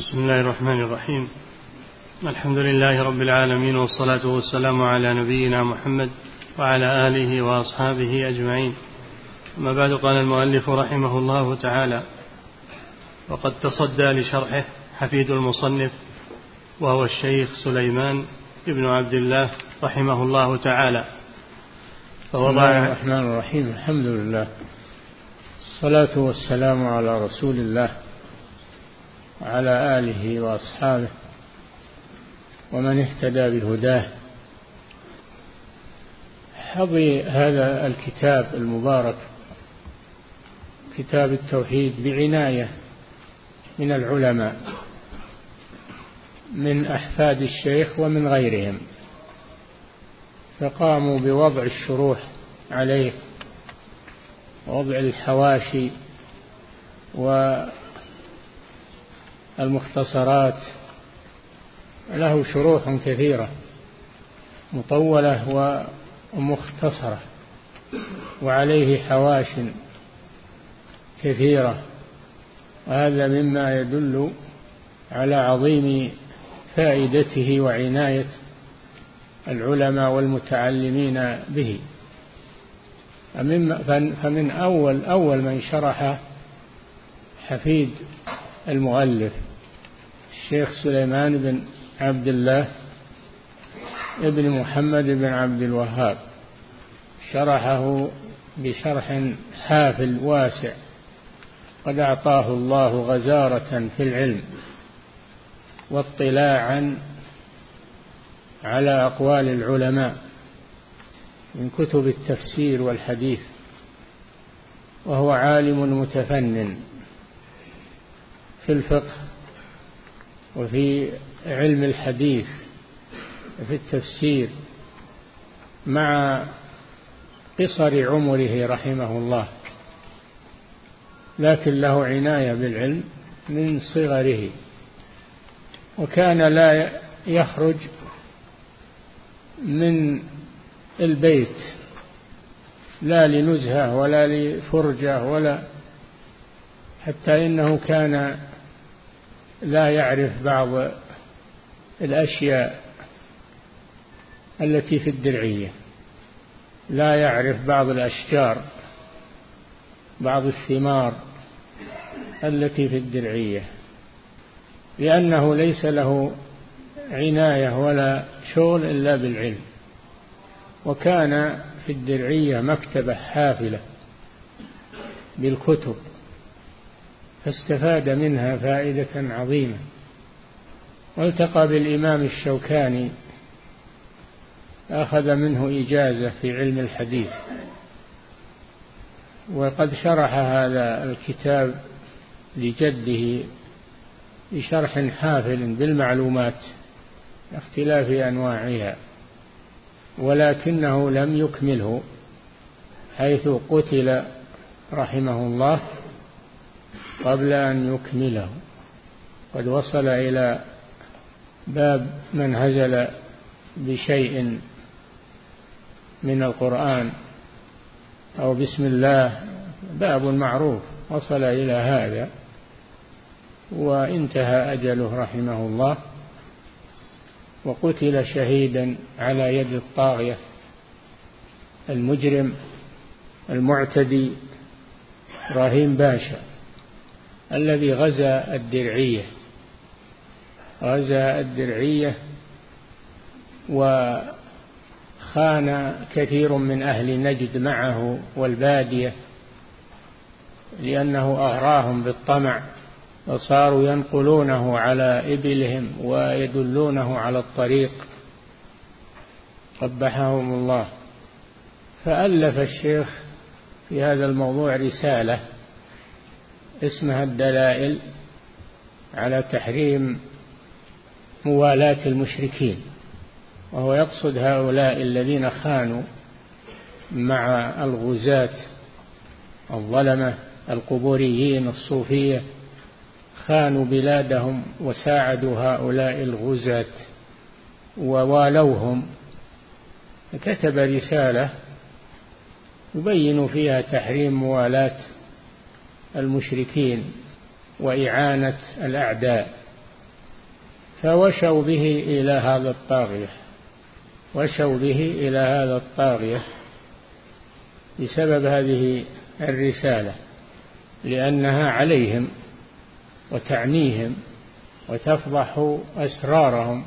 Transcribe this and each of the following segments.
بسم الله الرحمن الرحيم. الحمد لله رب العالمين والصلاة والسلام على نبينا محمد وعلى آله وأصحابه أجمعين. أما بعد قال المؤلف رحمه الله تعالى وقد تصدى لشرحه حفيد المصنف وهو الشيخ سليمان بن عبد الله رحمه الله تعالى. فوضع بسم الله الرحمن الرحيم. الحمد لله. الصلاة والسلام على رسول الله. وعلى آله وأصحابه ومن اهتدى بهداه. حظي هذا الكتاب المبارك كتاب التوحيد بعناية من العلماء من أحفاد الشيخ ومن غيرهم فقاموا بوضع الشروح عليه ووضع الحواشي والمختصرات له شروح كثيرة مطولة ومختصرة وعليه حواش كثيرة وهذا مما يدل على عظيم فائدته وعناية العلماء والمتعلمين به. فمن أول أول من شرح حفيد المؤلف الشيخ سليمان بن عبد الله ابن محمد بن عبد الوهاب شرحه بشرح حافل واسع قد أعطاه الله غزارة في العلم واطلاعا على أقوال العلماء من كتب التفسير والحديث وهو عالم متفنن في الفقه وفي علم الحديث وفي التفسير مع قصر عمره رحمه الله. لكن له عناية بالعلم من صغره. وكان لا يخرج من البيت لا لنزهة ولا لفرجة ولا حتى إنه كان لا يعرف بعض الأشياء التي في الدرعية. لا يعرف بعض الأشجار بعض الثمار التي في الدرعية. لأنه ليس له عناية ولا شغل إلا بالعلم. وكان في الدرعية مكتبة حافلة بالكتب. فاستفاد منها فائدة عظيمة. والتقى بالإمام الشوكاني أخذ منه إجازة في علم الحديث. وقد شرح هذا الكتاب لجده بشرح حافل بالمعلومات اختلاف أنواعها ولكنه لم يكمله حيث قتل رحمه الله. قبل أن يكمله. قد وصل إلى باب من هزل بشيء من القرآن أو بسم الله باب معروف. وصل إلى هذا وانتهى أجله رحمه الله. وقتل شهيدا على يد الطاغية المجرم المعتدي إبراهيم باشا. الذي غزا الدرعية. غزا الدرعية وخان كثير من أهل نجد معه والبادية لأنه أغراهم بالطمع وصاروا ينقلونه على إبلهم ويدلونه على الطريق. قبحهم الله. فألف الشيخ في هذا الموضوع رسالة اسمها الدلائل على تحريم موالاة المشركين وهو يقصد هؤلاء الذين خانوا مع الغزاة الظلمة القبوريين الصوفية خانوا بلادهم وساعدوا هؤلاء الغزاة ووالوهم. كتب رسالة يبين فيها تحريم موالاة المشركين وإعانة الأعداء فوشوا به إلى هذا الطاغية وشوا به إلى هذا الطاغية بسبب هذه الرسالة لأنها عليهم وتعنيهم وتفضح أسرارهم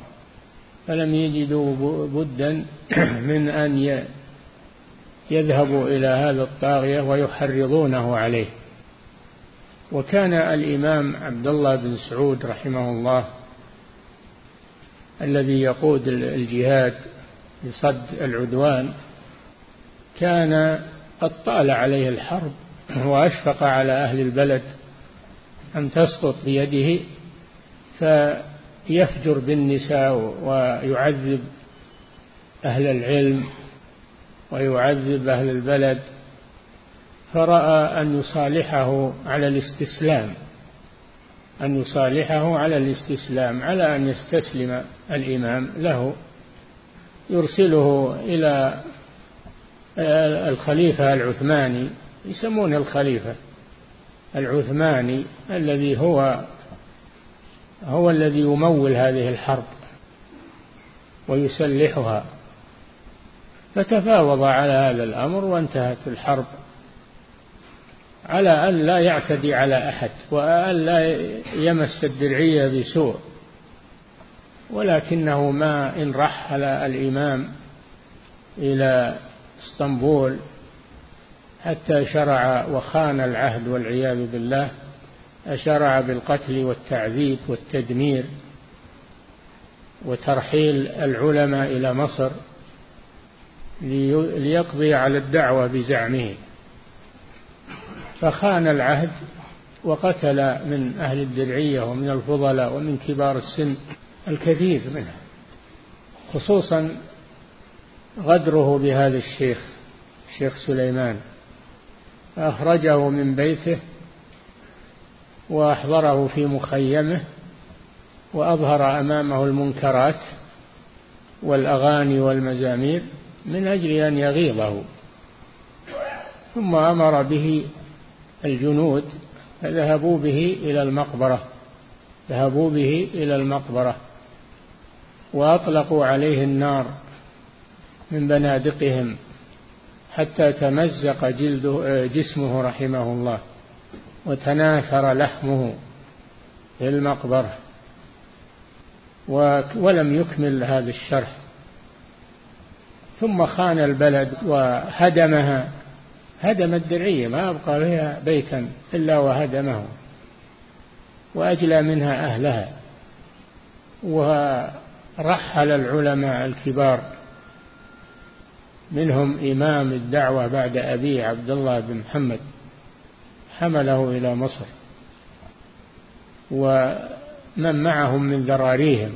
فلم يجدوا بدا من أن يذهبوا إلى هذا الطاغية ويحرضونه عليه. وكان الإمام عبد الله بن سعود رحمه الله الذي يقود الجهاد لصد العدوان كان قد طال عليه الحرب وأشفق على أهل البلد أن تسقط بيده فيفجر بالنساء ويعذب أهل العلم ويعذب أهل البلد فرأى أن يصالحه على الاستسلام أن يصالحه على الاستسلام على أن يستسلم الإمام له. يرسله إلى الخليفة العثماني يسمونه الخليفة العثماني الذي هو هو الذي يمول هذه الحرب ويسلحها. فتفاوض على هذا الأمر وانتهت الحرب. على أن لا يعتدي على أحد وأن لا يمس الدرعية بسوء. ولكنه ما إن رحل الإمام إلى إسطنبول حتى شرع وخان العهد والعياذ بالله أشرع بالقتل والتعذيب والتدمير وترحيل العلماء إلى مصر ليقضي على الدعوة بزعمه. فخان العهد وقتل من أهل الدرعية ومن الفضلاء ومن كبار السن الكثير منهم خصوصا غدره بهذا الشيخ الشيخ سليمان. أخرجه من بيته وأحضره في مخيمه وأظهر أمامه المنكرات والأغاني والمزامير من أجل أن يغيظه ثم أمر به الجنود فذهبوا به إلى المقبرة ذهبوا به إلى المقبرة وأطلقوا عليه النار من بنادقهم حتى تمزق جلده جسمه رحمه الله وتناثر لحمه في المقبرة. ولم يكمل هذا الشرح. ثم خان البلد وهدمها هدم الدرعية ما أبقى فيها بيتا إلا وهدمه وأجلى منها أهلها ورحل العلماء الكبار منهم إمام الدعوة بعد أبيه عبد الله بن محمد حمله إلى مصر ومن معهم من ذراريهم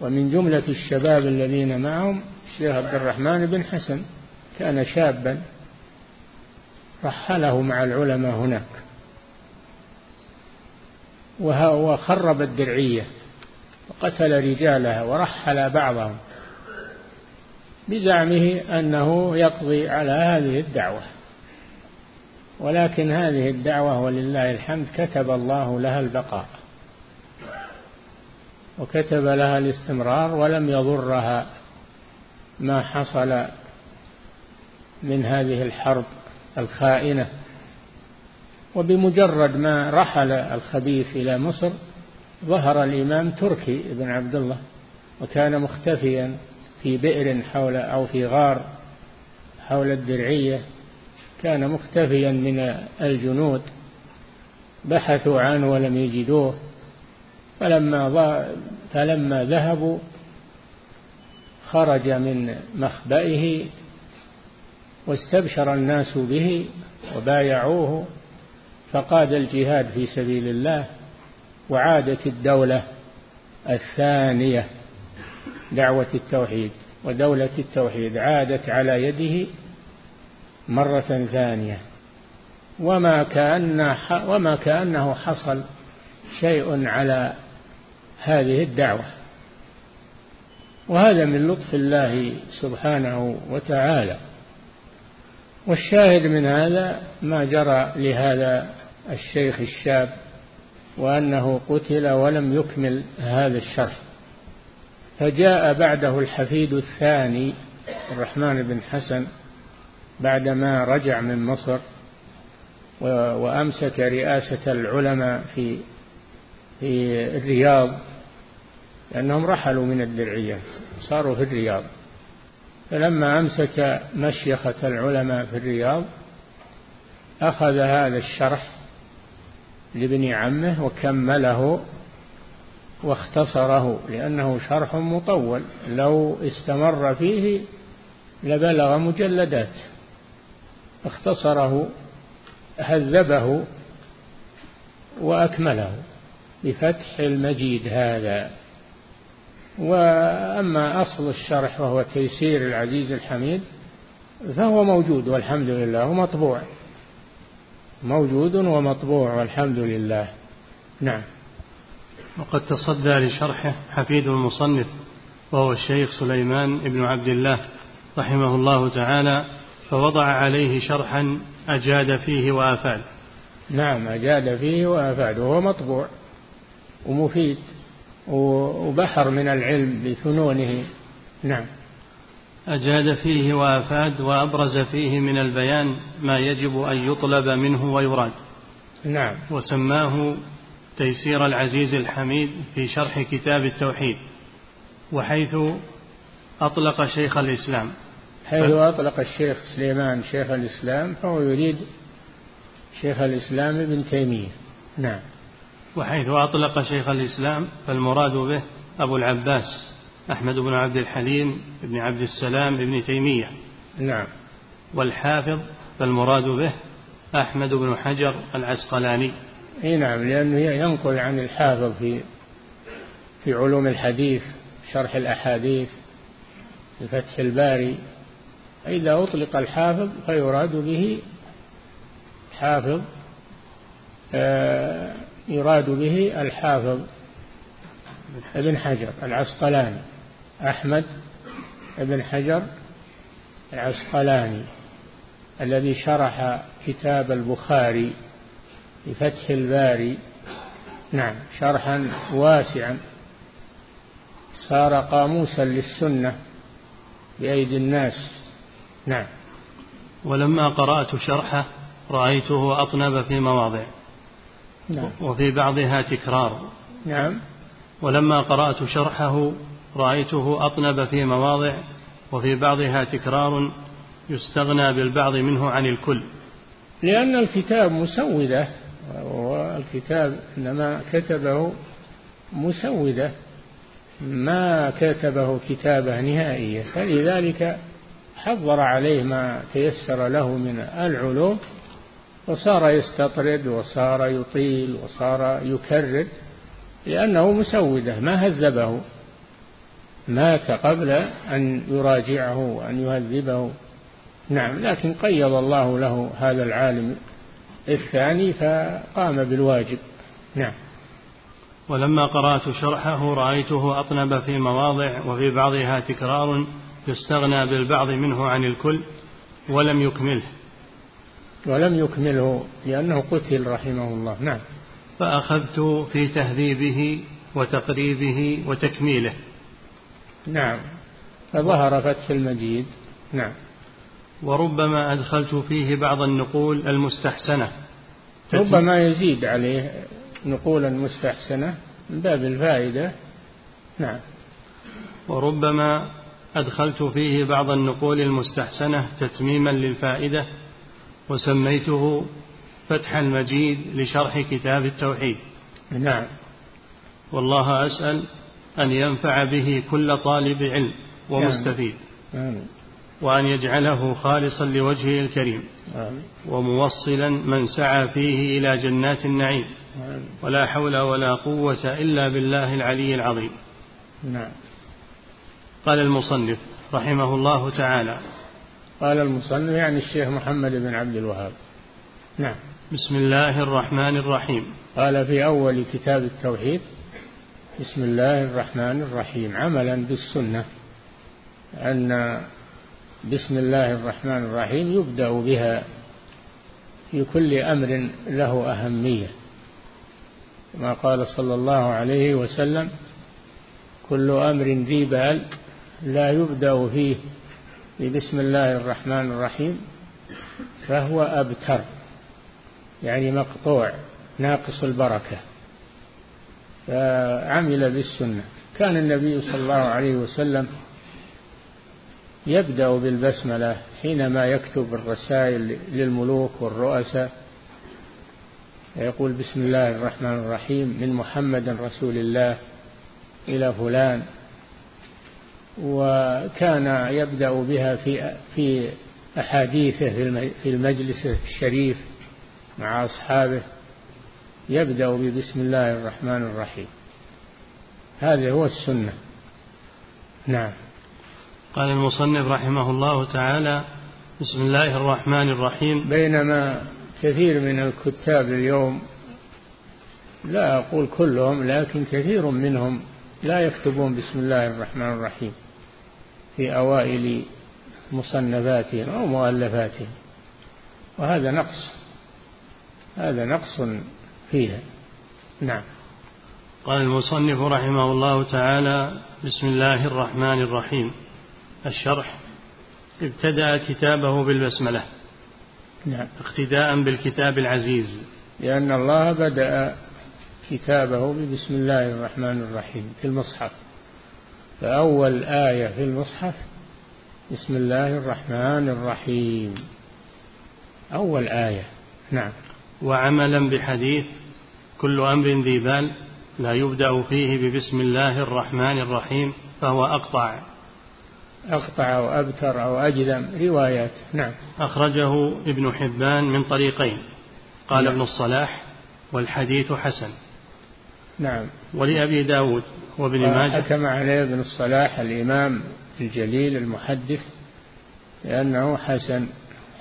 ومن جملة الشباب الذين معهم الشيخ عبد الرحمن بن حسن كان شابا رحله مع العلماء هناك. وخرب الدرعية وقتل رجالها ورحل بعضهم بزعمه أنه يقضي على هذه الدعوة. ولكن هذه الدعوة ولله الحمد كتب الله لها البقاء وكتب لها الاستمرار ولم يضرها ما حصل من هذه الحرب الخائنة. وبمجرد ما رحل الخبيث إلى مصر ظهر الإمام تركي بن عبد الله وكان مختفيا في بئر حول أو في غار حول الدرعية. كان مختفيا من الجنود بحثوا عنه ولم يجدوه. فلما فلما ذهبوا خرج من مخبئه واستبشر الناس به وبايعوه فقاد الجهاد في سبيل الله وعادت الدولة الثانية دعوة التوحيد ودولة التوحيد عادت على يده مرة ثانية. وما كأن وما كأنه حصل شيء على هذه الدعوة. وهذا من لطف الله سبحانه وتعالى. والشاهد من هذا ما جرى لهذا الشيخ الشاب وأنه قتل ولم يكمل هذا الشرح. فجاء بعده الحفيد الثاني الرحمن بن حسن بعدما رجع من مصر وأمسك رئاسة العلماء في في الرياض لأنهم رحلوا من الدرعية صاروا في الرياض. فلما أمسك مشيخة العلماء في الرياض أخذ هذا الشرح لابن عمه وكمله واختصره لأنه شرح مطول لو استمر فيه لبلغ مجلدات. اختصره هذبه وأكمله بفتح المجيد هذا. وأما أصل الشرح وهو تيسير العزيز الحميد فهو موجود والحمد لله ومطبوع موجود ومطبوع والحمد لله. نعم. وقد تصدى لشرحه حفيد المصنف وهو الشيخ سليمان بن عبد الله رحمه الله تعالى فوضع عليه شرحا أجاد فيه وأفاد. نعم أجاد فيه وأفاد وهو مطبوع ومفيد. وبحر من العلم بفنونه نعم. أجاد فيه وأفاد وأبرز فيه من البيان ما يجب أن يطلب منه ويراد. نعم. وسماه تيسير العزيز الحميد في شرح كتاب التوحيد وحيث أطلق شيخ الإسلام. حيث أطلق الشيخ سليمان شيخ الإسلام فهو يريد شيخ الإسلام ابن تيمية. نعم. وحيث أطلق شيخ الإسلام فالمراد به أبو العباس أحمد بن عبد الحليم بن عبد السلام بن تيمية. نعم. والحافظ فالمراد به أحمد بن حجر العسقلاني. إي نعم لأنه ينقل عن الحافظ في في علوم الحديث شرح الأحاديث في فتح الباري. إذا أطلق الحافظ فيراد به حافظ آه يراد به الحافظ ابن حجر العسقلاني. أحمد ابن حجر العسقلاني الذي شرح كتاب البخاري بفتح الباري. نعم شرحا واسعا. صار قاموسا للسنة بأيدي الناس. نعم. ولما قرأت شرحه رأيته أطنب في مواضع نعم. وفي بعضها تكرار. نعم. ولما قرأت شرحه رأيته أطنب في مواضع وفي بعضها تكرار يستغنى بالبعض منه عن الكل. لأن الكتاب مسودة والكتاب إنما كتبه مسودة. ما كتبه كتابة نهائية. فلذلك حضر عليه ما تيسر له من العلوم وصار يستطرد وصار يطيل وصار يكرر لأنه مسودة ما هذبه. مات قبل أن يراجعه وأن يهذبه. نعم لكن قيض الله له هذا العالم الثاني فقام بالواجب. نعم. ولما قرأت شرحه رأيته أطنب في مواضع وفي بعضها تكرار يستغنى بالبعض منه عن الكل ولم يكمله. ولم يكمله لأنه قتل رحمه الله. نعم. فأخذت في تهذيبه وتقريبه وتكميله. نعم. فظهر فتح المجيد. نعم. وربما أدخلت فيه بعض النقول المستحسنة. ربما يزيد عليه نقولا مستحسنة من باب الفائدة. نعم. وربما أدخلت فيه بعض النقول المستحسنة تتميما للفائدة. وسميته فتح المجيد لشرح كتاب التوحيد. نعم. والله أسأل أن ينفع به كل طالب علم ومستفيد. نعم. وأن يجعله خالصا لوجهه الكريم. آمين. وموصلا من سعى فيه إلى جنات النعيم. آمين. ولا حول ولا قوة إلا بالله العلي العظيم. نعم. قال المصنف رحمه الله تعالى قال المصنف يعني الشيخ محمد بن عبد الوهاب. نعم. بسم الله الرحمن الرحيم. قال في أول كتاب التوحيد بسم الله الرحمن الرحيم. عملا بالسنة أن بسم الله الرحمن الرحيم يبدأ بها في كل أمر له أهمية. كما قال صلى الله عليه وسلم كل أمر ذي بال لا يبدأ فيه ببسم الله الرحمن الرحيم. فهو أبتر يعني مقطوع ناقص البركة. فعمل بالسنة. كان النبي صلى الله عليه وسلم يبدأ بالبسملة حينما يكتب الرسائل للملوك والرؤساء يقول بسم الله الرحمن الرحيم من محمد رسول الله إلى فلان. وكان يبدأ بها في في أحاديثه في المجلس الشريف مع أصحابه يبدأ ببسم الله الرحمن الرحيم. هذا هو السنة. نعم. قال المصنف رحمه الله تعالى بسم الله الرحمن الرحيم. بينما كثير من الكتاب اليوم لا أقول كلهم لكن كثير منهم لا يكتبون بسم الله الرحمن الرحيم. في أوائل مصنفاتهم أو مؤلفاتهم. وهذا نقص هذا نقص فيها. نعم. قال المصنف رحمه الله تعالى بسم الله الرحمن الرحيم. الشرح ابتدأ كتابه بالبسملة. نعم. اقتداء بالكتاب العزيز. لأن الله بدأ كتابه ببسم الله الرحمن الرحيم في المصحف. فأول آية في المصحف بسم الله الرحمن الرحيم. أول آية نعم. وعملا بحديث كل أمر ذي بال لا يبدأ فيه ببسم الله الرحمن الرحيم فهو أقطع. أقطع أو أبتر أو أجذم روايات نعم. أخرجه ابن حبان من طريقين قال نعم. ابن الصلاح والحديث حسن. نعم. ولأبي داود وابن ماجه. حكم عليه ابن الصلاح الإمام الجليل المحدث لأنه حسن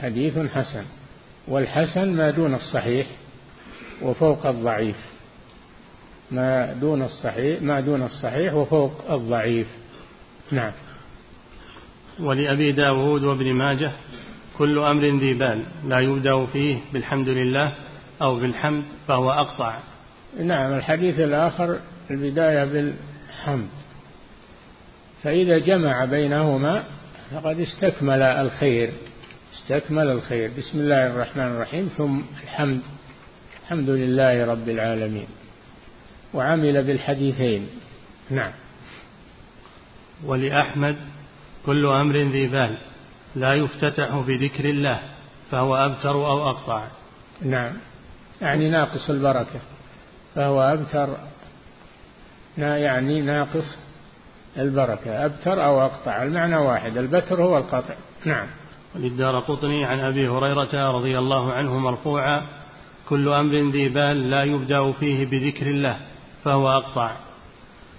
حديث حسن والحسن ما دون الصحيح وفوق الضعيف. ما دون الصحيح ما دون الصحيح وفوق الضعيف. نعم. ولأبي داود وابن ماجه كل أمر ذي بال لا يبدأ فيه بالحمد لله أو بالحمد فهو أقطع. نعم الحديث الآخر البداية بالحمد. فإذا جمع بينهما فقد استكمل الخير استكمل الخير. بسم الله الرحمن الرحيم. ثم الحمد الحمد لله رب العالمين. وعمل بالحديثين. نعم. ولأحمد كل أمر ذي بال لا يفتتح بذكر الله فهو أبتر أو أقطع. نعم. يعني ناقص البركة. فهو أبتر يعني ناقص البركة أبتر أو أقطع المعنى واحد البتر هو القطع. نعم. وللدار قطني عن أبي هريرة رضي الله عنه مرفوعا كل أمر ذي بال لا يبدأ فيه بذكر الله فهو أقطع.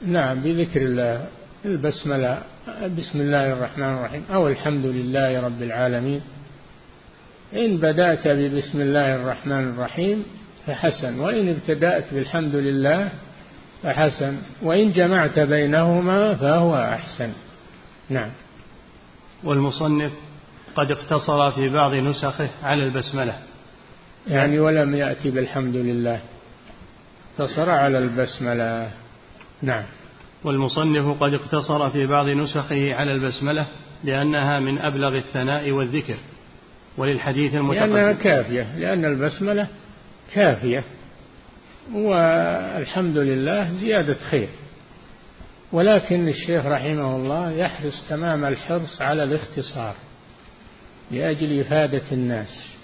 نعم بذكر الله البسملة بسم الله الرحمن الرحيم أو الحمد لله رب العالمين. إن بدأت ببسم الله الرحمن الرحيم فحسن. وإن ابتدأت بالحمد لله فحسن. وإن جمعت بينهما فهو أحسن. نعم. والمصنف قد اقتصر في بعض نسخه على البسملة. يعني ولم يأتي بالحمد لله. اقتصر على البسملة. نعم. والمصنف قد اقتصر في بعض نسخه على البسملة لأنها من أبلغ الثناء والذكر وللحديث المتقدم. لأنها كافية. لأن البسملة كافية. والحمد لله زيادة خير. ولكن الشيخ رحمه الله يحرص تمام الحرص على الاختصار لأجل إفادة الناس.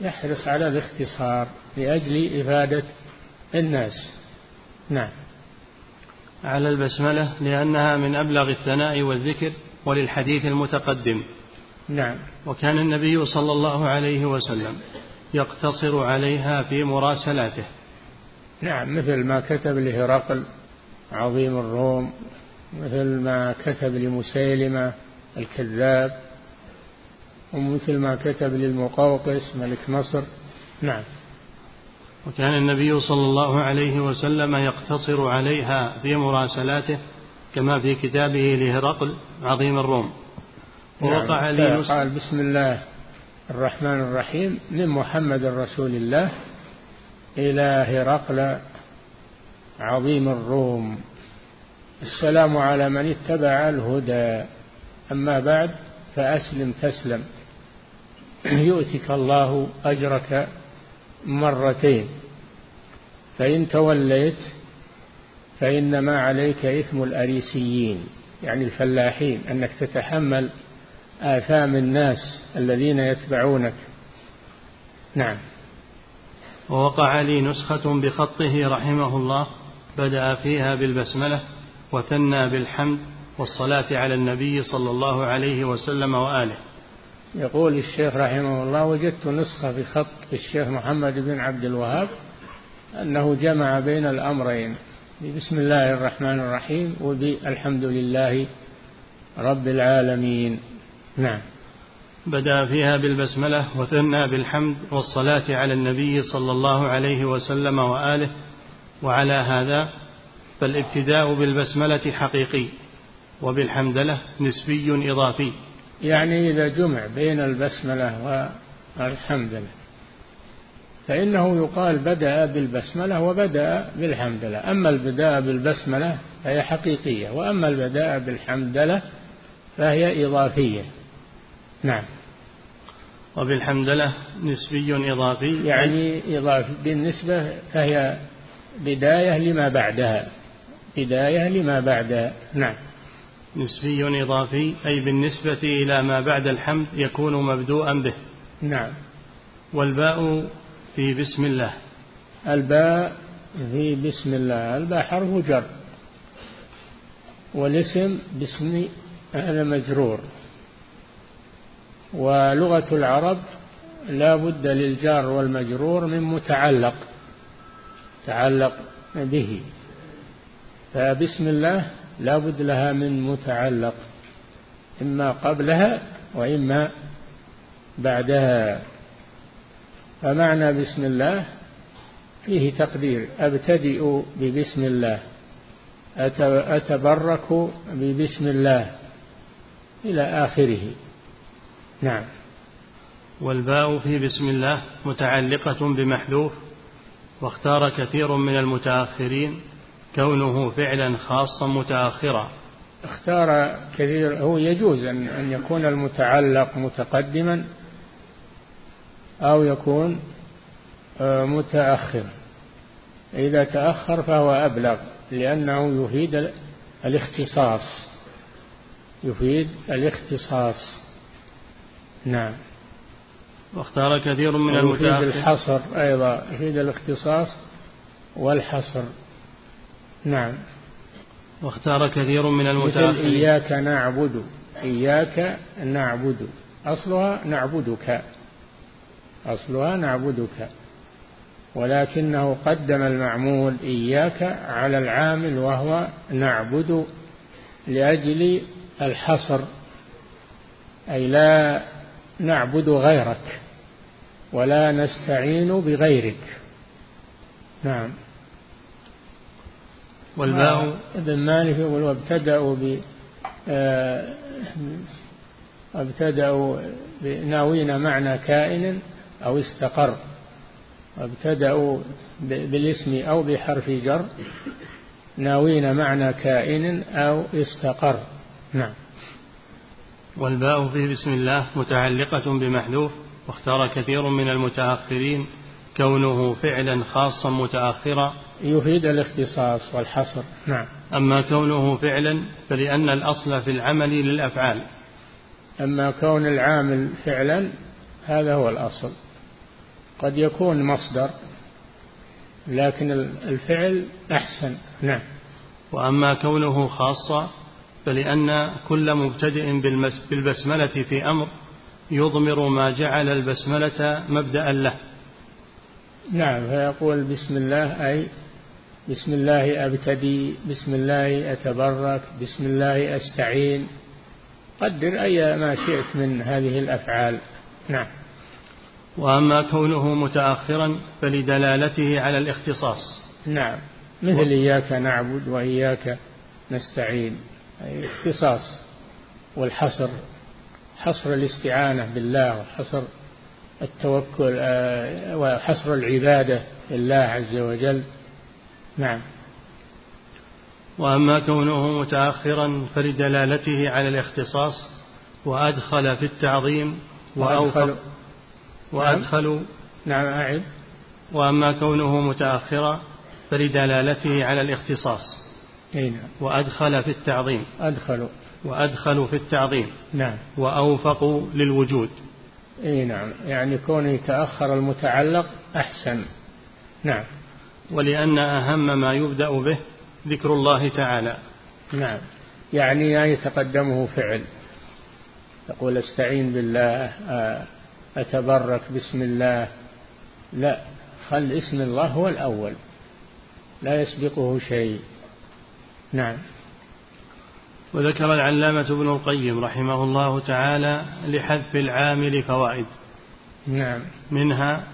يحرص على الاختصار لأجل إفادة الناس. نعم. على البسملة لأنها من أبلغ الثناء والذكر وللحديث المتقدم. نعم. وكان النبي صلى الله عليه وسلم يقتصر عليها في مراسلاته. نعم مثل ما كتب لهرقل عظيم الروم مثل ما كتب لمسيلمة الكذاب ومثل ما كتب للمقوقس ملك مصر. نعم. وكان النبي صلى الله عليه وسلم يقتصر عليها في مراسلاته كما في كتابه لهرقل عظيم الروم. ووقع نعم قال بسم الله. الرحمن الرحيم. من محمد رسول الله إلى هرقل عظيم الروم. السلام على من اتبع الهدى. أما بعد فأسلم تسلم. يؤتك الله أجرك مرتين. فإن توليت فإنما عليك إثم الأريسيين يعني الفلاحين أنك تتحمل آثام الناس الذين يتبعونك. نعم. ووقع لي نسخة بخطه رحمه الله بدأ فيها بالبسملة وثنى بالحمد والصلاة على النبي صلى الله عليه وسلم وآله. يقول الشيخ رحمه الله وجدت نسخة بخط الشيخ محمد بن عبد الوهاب أنه جمع بين الأمرين بسم الله الرحمن الرحيم وبالحمد لله رب العالمين. نعم. بدأ فيها بالبسملة وثنى بالحمد والصلاة على النبي صلى الله عليه وسلم وآله. وعلى هذا فالابتداء بالبسملة حقيقي وبالحمدلة نسبي إضافي. يعني إذا جمع بين البسملة والحمدلة فإنه يقال بدأ بالبسملة وبدأ بالحمدلة أما البداء بالبسملة فهي حقيقية وأما البداء بالحمدلة فهي إضافية. نعم. وبالحمدلة نسبي إضافي. يعني إضافي بالنسبة فهي بداية لما بعدها. بداية لما بعدها. نعم. نسبي إضافي أي بالنسبة إلى ما بعد الحمد يكون مبدوءا به. نعم. والباء في بسم الله. الباء في بسم الله. الباء حرف جر. والاسم باسم هذا مجرور. ولغة العرب لا بد للجار والمجرور من متعلق تعلق به. فبسم الله لا بد لها من متعلق إما قبلها وإما بعدها. فمعنى بسم الله فيه تقدير أبتدئ ببسم الله أتبرك ببسم الله إلى آخره. نعم. والباء في بسم الله متعلقة بمحذوف واختار كثير من المتأخرين كونه فعلا خاصا متأخرا. اختار كثير هو يجوز أن يكون المتعلق متقدما أو يكون آه، متأخر إذا تأخر فهو أبلغ لأنه يفيد الاختصاص. يفيد الاختصاص. نعم. واختار كثير من المتأخر يفيد الحصر أيضا يفيد الاختصاص والحصر. نعم. واختار كثير من المتأخرين. إياك نعبد إياك نعبد. أصلها نعبدك. أصلها نعبدك. ولكنه قدم المعمول إياك على العامل وهو نعبد لأجل الحصر. أي لا نعبد غيرك ولا نستعين بغيرك. نعم. والباء؟ ابن مالك يقول وابتدأوا ب آه، ابتدأوا ناوين معنى كائن أو استقر. وابتدأوا بالاسم أو بحرف جر. ناوين معنى كائن أو استقر. نعم. والباء في بسم الله متعلقة بمحذوف واختار كثير من المتأخرين كونه فعلا خاصا متأخرا. يفيد الاختصاص والحصر. نعم. أما كونه فعلا فلأن الأصل في العمل للأفعال. أما كون العامل فعلا هذا هو الأصل. قد يكون مصدر لكن الفعل أحسن. نعم. وأما كونه خاصا فلأن كل مبتدئ بالبسملة في أمر يضمر ما جعل البسملة مبدأ له. نعم فيقول بسم الله أي بسم الله أبتدي بسم الله أتبرك بسم الله أستعين. قدر أي ما شئت من هذه الأفعال. نعم. وأما كونه متأخرا فلدلالته على الاختصاص. نعم. مثل إياك نعبد وإياك نستعين. أي اختصاص والحصر حصر الاستعانة بالله وحصر التوكل آه، وحصر العبادة لله عز وجل. نعم. وأما كونه متأخرا فلدلالته على الاختصاص وأدخل في التعظيم وأوفق وأدخل نعم أعد. وأما كونه متأخرا فلدلالته على الاختصاص. أي نعم. وأدخل في التعظيم. أدخل. وأدخل في التعظيم. نعم. وأوفق للوجود. إي نعم. يعني كونه يتأخر المتعلق أحسن. نعم. ولأن أهم ما يبدأ به ذكر الله تعالى. نعم. يعني لا يتقدمه فعل. يقول أستعين بالله أتبرك بسم الله. لا. خل اسم الله هو الأول. لا يسبقه شيء. نعم. وذكر العلامة ابن القيم رحمه الله تعالى لحذف العامل فوائد. نعم. منها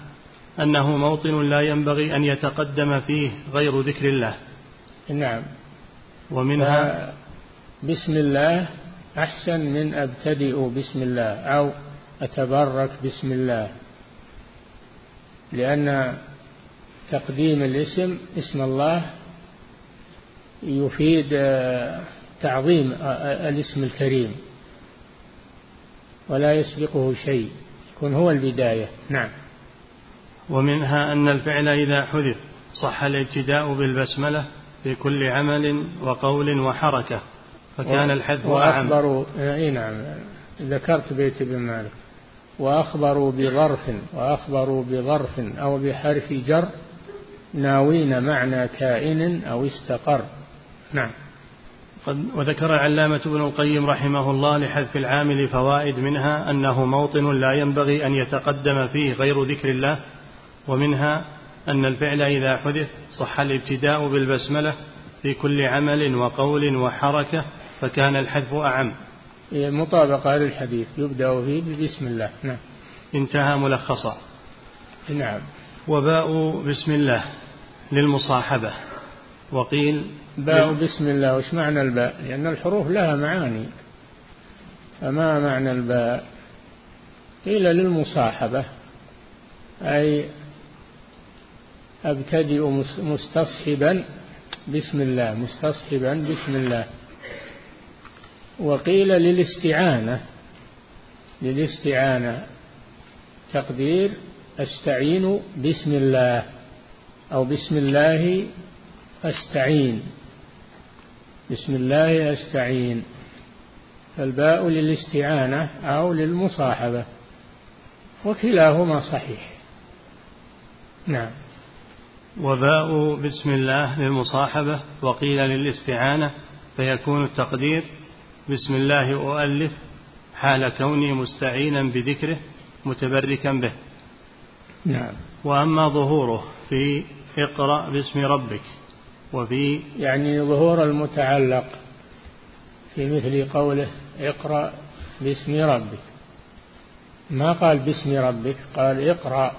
أنه موطن لا ينبغي أن يتقدم فيه غير ذكر الله. نعم. ومنها بسم الله أحسن من أبتدئ بسم الله أو أتبرك بسم الله. لأن تقديم الاسم اسم الله يفيد تعظيم الاسم الكريم. ولا يسبقه شيء. يكون هو البداية. نعم. ومنها أن الفعل إذا حذف صح الابتداء بالبسملة في كل عمل وقول وحركة فكان الحذف وأخبروا أي نعم. ذكرت بيت ابن مالك. وأخبروا بظرف وأخبروا بظرف أو بحرف جر ناوين معنى كائن أو استقر. نعم. وذكر العلامة ابن القيم رحمه الله لحذف العامل فوائد منها أنه موطن لا ينبغي أن يتقدم فيه غير ذكر الله ومنها أن الفعل إذا حذف صح الابتداء بالبسملة في كل عمل وقول وحركة فكان الحذف أعم. مطابقة للحديث يبدأ فيه بسم الله. نعم. انتهى ملخصا. نعم. وباء بسم الله للمصاحبة. وقيل باء بسم الله. وش معنى الباء؟ لأن الحروف لها معاني. فما معنى الباء؟ قيل للمصاحبة أي أبتدئ مستصحبا بسم الله مستصحبا بسم الله. وقيل للاستعانة للاستعانة. تقدير أستعين بسم الله أو بسم الله أستعين. بسم الله أستعين. فالباء للاستعانة أو للمصاحبة وكلاهما صحيح. نعم. وباء بسم الله للمصاحبة وقيل للاستعانة فيكون التقدير بسم الله أؤلف حال كوني مستعينا بذكره متبركا به. نعم. وأما ظهوره في اقرأ باسم ربك وفي يعني ظهور المتعلق في مثل قوله اقرأ باسم ربك. ما قال باسم ربك؟ قال اقرأ.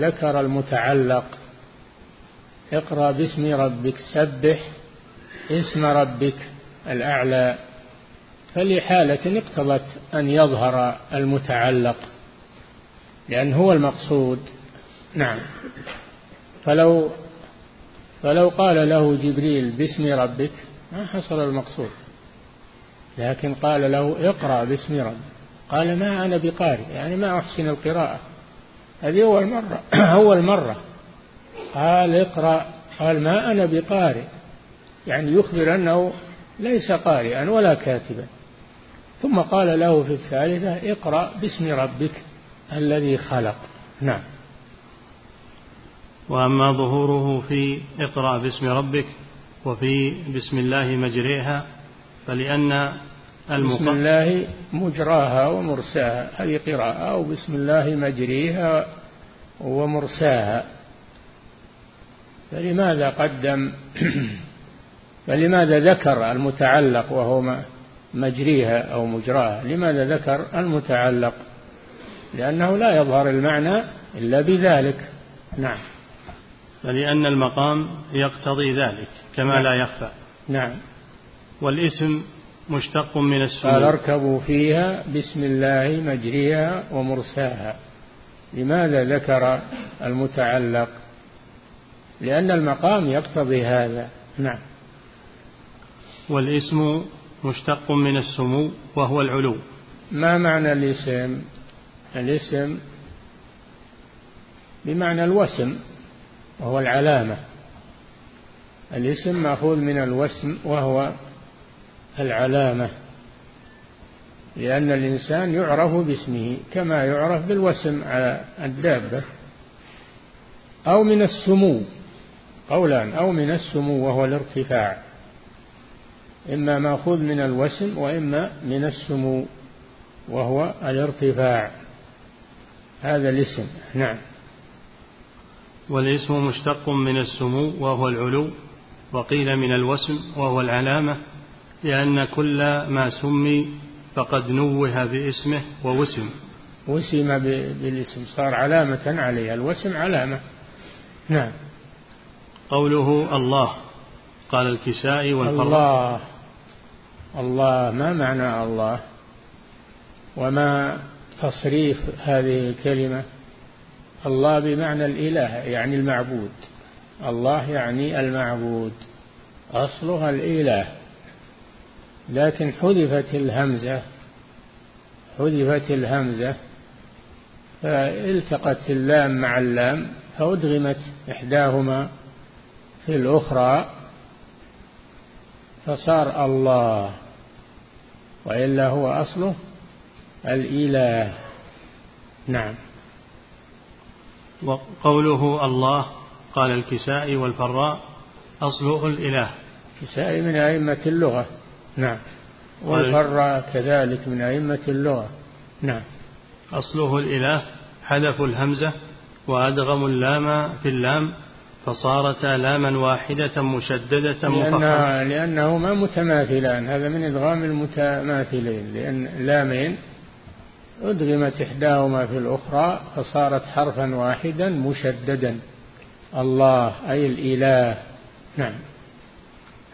ذكر المتعلق. اقرأ باسم ربك سبح اسم ربك الأعلى. فلحالة اقتضت أن يظهر المتعلق لأن هو المقصود. نعم. فلو فلو قال له جبريل باسم ربك ما حصل المقصود. لكن قال له اقرأ باسم ربك. قال ما أنا بقارئ يعني ما أحسن القراءة. هذه أول مرة أول مرة. قال اقرأ قال ما أنا بقارئ. يعني يخبر أنه ليس قارئا ولا كاتبا. ثم قال له في الثالثة اقرأ باسم ربك الذي خلق. نعم. وأما ظهوره في اقرأ باسم ربك وفي بسم الله مجريها فلأن بسم الله مجراها ومرساها هذه قراءة أو بسم الله مجريها ومرساها. فلماذا قدم؟ فلماذا ذكر المتعلق وهو مجريها أو مجراها؟ لماذا ذكر المتعلق؟ لأنه لا يظهر المعنى إلا بذلك. نعم. فلأن المقام يقتضي ذلك كما نعم. لا يخفى. نعم. والاسم مشتق من السمو قال اركبوا فيها بسم الله مجريها ومرساها. لماذا ذكر المتعلق؟ لأن المقام يقتضي هذا. نعم. والاسم مشتق من السمو وهو العلو. ما معنى الاسم؟ الاسم بمعنى الوسم. وهو العلامة. الاسم مأخوذ من الوسم وهو العلامة لأن الإنسان يعرف باسمه كما يعرف بالوسم على الدابة أو من السمو قولان أو من السمو وهو الارتفاع. إما مأخوذ من الوسم وإما من السمو وهو الارتفاع. هذا الاسم نعم. والاسم مشتق من السمو وهو العلو وقيل من الوسم وهو العلامة لأن كل ما سمي فقد نوه باسمه ووسم. وسم بالاسم صار علامة عليه الوسم علامة. نعم. قوله الله قال الكسائي والفراء الله. الله ما معنى الله؟ وما تصريف هذه الكلمة؟ الله بمعنى الإله يعني المعبود. الله يعني المعبود. أصلها الإله. لكن حذفت الهمزة حذفت الهمزة فالتقت اللام مع اللام فأدغمت إحداهما في الأخرى فصار الله. وإلا هو أصله الإله. نعم. وقوله الله قال الكسائي والفراء أصله الإله. الكسائي من أئمة اللغة. نعم. والفراء كذلك من أئمة اللغة. نعم. أصله الإله حذفوا الهمزة وأدغموا اللام في اللام فصارتا لاما واحدة مشددة مفخمة لأنهما متماثلان. هذا من إدغام المتماثلين لأن لامين أدغمت إحداهما في الأخرى فصارت حرفا واحدا مشددا. الله أي الإله. نعم.